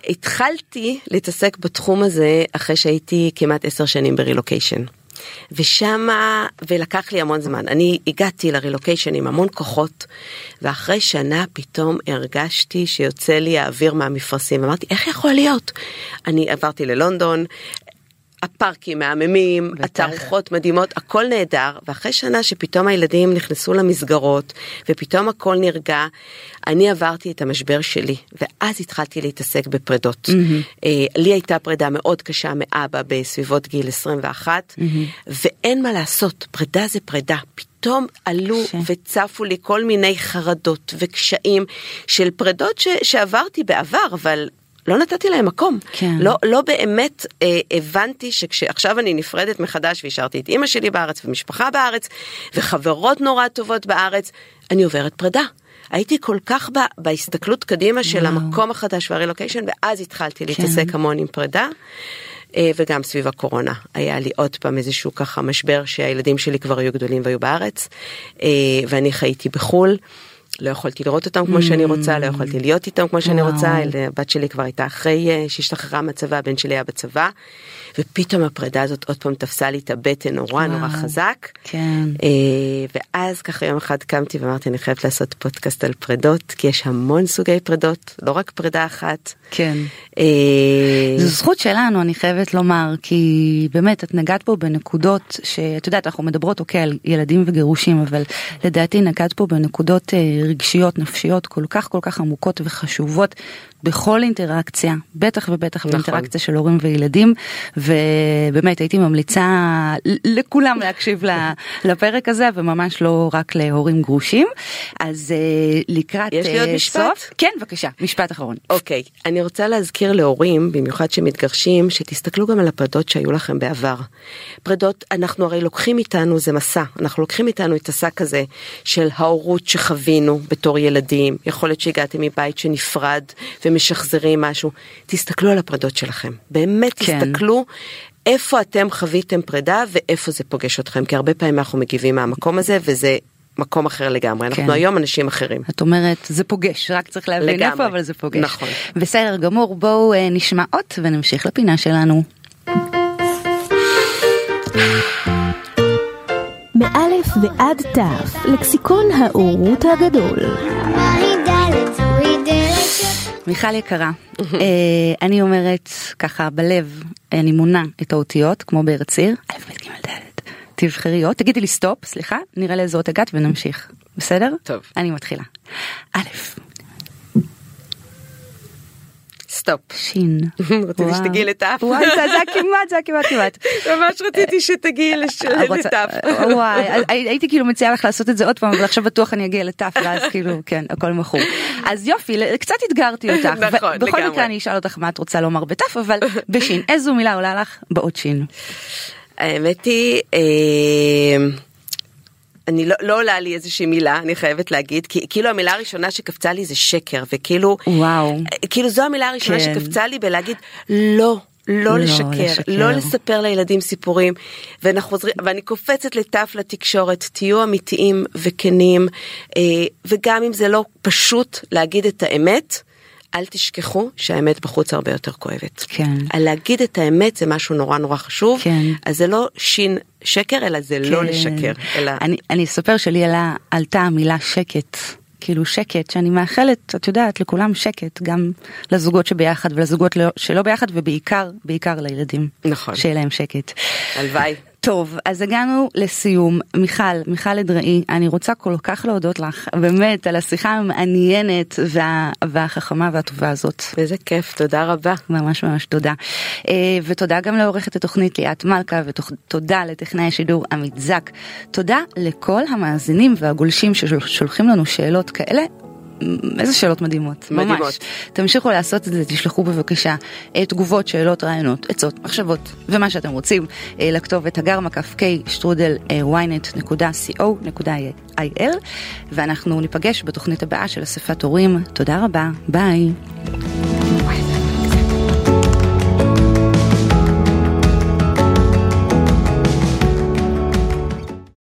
התחלתי להתעסק בתחום הזה אחרי שהייתי כמעט עשר שנים ברילוקיישן. ושמה, ולקח לי המון זמן, אני הגעתי לרילוקיישן עם המון כוחות, ואחרי שנה פתאום הרגשתי שיוצא לי האוויר מהמפרשים, אמרתי איך יכול להיות? אני עברתי ללונדון, הפארקים מהממים. התערוכות מדהימות, הכל נהדר, ואחרי שנה שפתאום הילדים נכנסו למסגרות, ופתאום הכל נרגע, אני עברתי את המשבר שלי, ואז התחלתי להתעסק בפרדות. אה, לי הייתה פרידה מאוד קשה מאבא בסביבות גיל 21, ואין מה לעשות, פרידה זה פרידה. פתאום עלו
קשה.
וצפו לי כל מיני חרדות וקשיים של פרידות ש- שעברתי בעבר, אבל לא נתתי להם מקום.
כן.
לא, לא באמת אה, הבנתי שכשעכשיו אני נפרדת מחדש והשארתי את אימא שלי בארץ ומשפחה בארץ וחברות נורא טובות בארץ, אני עוברת פרידה. הייתי כל כך ב, בהסתכלות קדימה של
וואו.
המקום החדש והרילוקיישן ואז התחלתי
כן.
להתעסק המון עם פרידה. אה, וגם סביב הקורונה היה לי עוד פעם איזשהו ככה משבר שהילדים שלי כבר היו גדולים והיו בארץ אה, ואני חייתי בחו"ל. לא יכולתי לראות אותם כמו שאני רוצה, לא יכולתי להיות איתם כמו שאני. רוצה, הבת שלי כבר הייתה אחרי אה, שהשתחררה מהצבא, הבן שלי היה בצבא, ופתאום הפרידה הזאת עוד פעם תפסה לי את הבטן נורא נורא. חזק.
כן.
אה, ואז ככה יום אחד קמתי ואמרתי אני חייבת לעשות פודקאסט על פרידות, כי יש המון סוגי פרידות, לא רק פרידה אחת.
כן.
אה,
זו זכות שלנו אני חייבת לומר כי באמת את נגעת פה בנקודות שאת יודעת אנחנו מדברות אוקיי על ילדים וגירושים אבל לדעתי נגעת פה בנקודות רגשיות נפשיות כל כך כל כך עמוקות וחשובות בכל אינטראקציה בטח ובטח
נכון.
באינטראקציה של הורים וילדים ובאמת הייתי ממליצה לכולם להקשיב לפרק הזה וממש לא רק להורים גרושים אז אה, לקראת
יש לי עוד
אה,
משפט?
סוף כן בבקשה משפט אחרון.
אוקיי, אני רוצה להזכיר להורים, במיוחד שמתגרשים, שתסתכלו גם על הפרדות שהיו לכם בעבר. פרדות, אנחנו הרי לוקחים איתנו, זה מסע, אנחנו לוקחים איתנו את השק הזה של ההורות שחווינו בתור ילדים, יכול להיות שהגעתם מבית שנפרד ומשחזרים משהו. תסתכלו על הפרדות שלכם, באמת
כן.
תסתכלו. איפה אתם חוויתם פרידה ואיפה זה פוגש אתכם כי הרבה פעמים אנחנו מגיבים מהמקום הזה וזה מקום אחר לגמרי אנחנו
כן.
היום אנשים אחרים.
את אומרת זה פוגש רק צריך להבין
לגמרי.
איפה אבל זה פוגש.
נכון.
בסדר גמור בואו אה, נשמע עוד ונמשיך לפינה שלנו.
מאלף ועד תף, לקסיקון ההורות הגדול.
מיכל יקרה אה, אני אומרת ככה בלב אני מונה את האותיות כמו בארץ עיר א' ב' ג' ד' תבחרי אות תגידי לי סטופ סליחה נראה לאיזה אות הגעת ונמשיך בסדר?
טוב.
אני מתחילה. א'
סטופ.
שין.
רציתי. שתגיעי לת'.
וואי זה זה כמעט זה כמעט כמעט.
ממש רציתי שתגיעי לש-
רוצה-
לטף.
וואי, הי- הייתי כאילו מציעה לך לעשות את זה עוד פעם, אבל עכשיו בטוח אני אגיע לטף, ואז כאילו, כן, הכל מכור. אז יופי, קצת אתגרתי אותך.
נכון,
בכל. מקרה אני אשאל אותך מה את רוצה לומר בתף, אבל בשין, איזו מילה עולה לך באות שין?
האמת היא, אה, אני לא, לא עולה לי איזושהי מילה, אני חייבת להגיד, כי כאילו המילה הראשונה שקפצה לי זה שקר, וכאילו,
וואו.
כאילו זו המילה הראשונה
כן.
שקפצה לי בלהגיד לא. לא
לא
לשקר,
לשקר.
לא לספר לילדים סיפורים, חוזרים, ואני קופצת לטף לתקשורת, תהיו אמיתיים וכנים, אה, וגם אם זה לא פשוט להגיד את האמת, אל תשכחו שהאמת בחוץ הרבה יותר כואבת.
כן.
על להגיד את האמת זה משהו נורא נורא חשוב,
כן.
אז זה לא שין שקר, אלא זה לא
כן.
לשקר, אלא...
אני, אני אספר שלי עלה, עלתה המילה שקט. כאילו שקט, שאני מאחלת, את יודעת, לכולם שקט, גם לזוגות שביחד ולזוגות לא- שלא ביחד, ובעיקר, בעיקר לילדים.
נכון.
שיהיה להם שקט.
הלוואי.
טוב, אז הגענו לסיום. מיכל, מיכל אדראי, אני רוצה כל כך להודות לך, באמת, על השיחה המעניינת וה, והחכמה והטובה הזאת.
איזה כיף, תודה רבה.
ממש ממש תודה. אה, ותודה גם לעורכת התוכנית ליאת מלכה, ותודה לטכנאי השידור עמית זק. תודה לכל המאזינים והגולשים ששולחים לנו שאלות כאלה. איזה שאלות מדהימות,
מדהימות.
ממש. תמשיכו לעשות את זה, תשלחו בבקשה אה, תגובות, שאלות, רעיונות, עצות, מחשבות ומה שאתם רוצים אה, לכתובת הגר מקף k שטרודל אה, ynet.co.il ואנחנו ניפגש בתוכנית הבאה של אספת הורים. תודה רבה, ביי.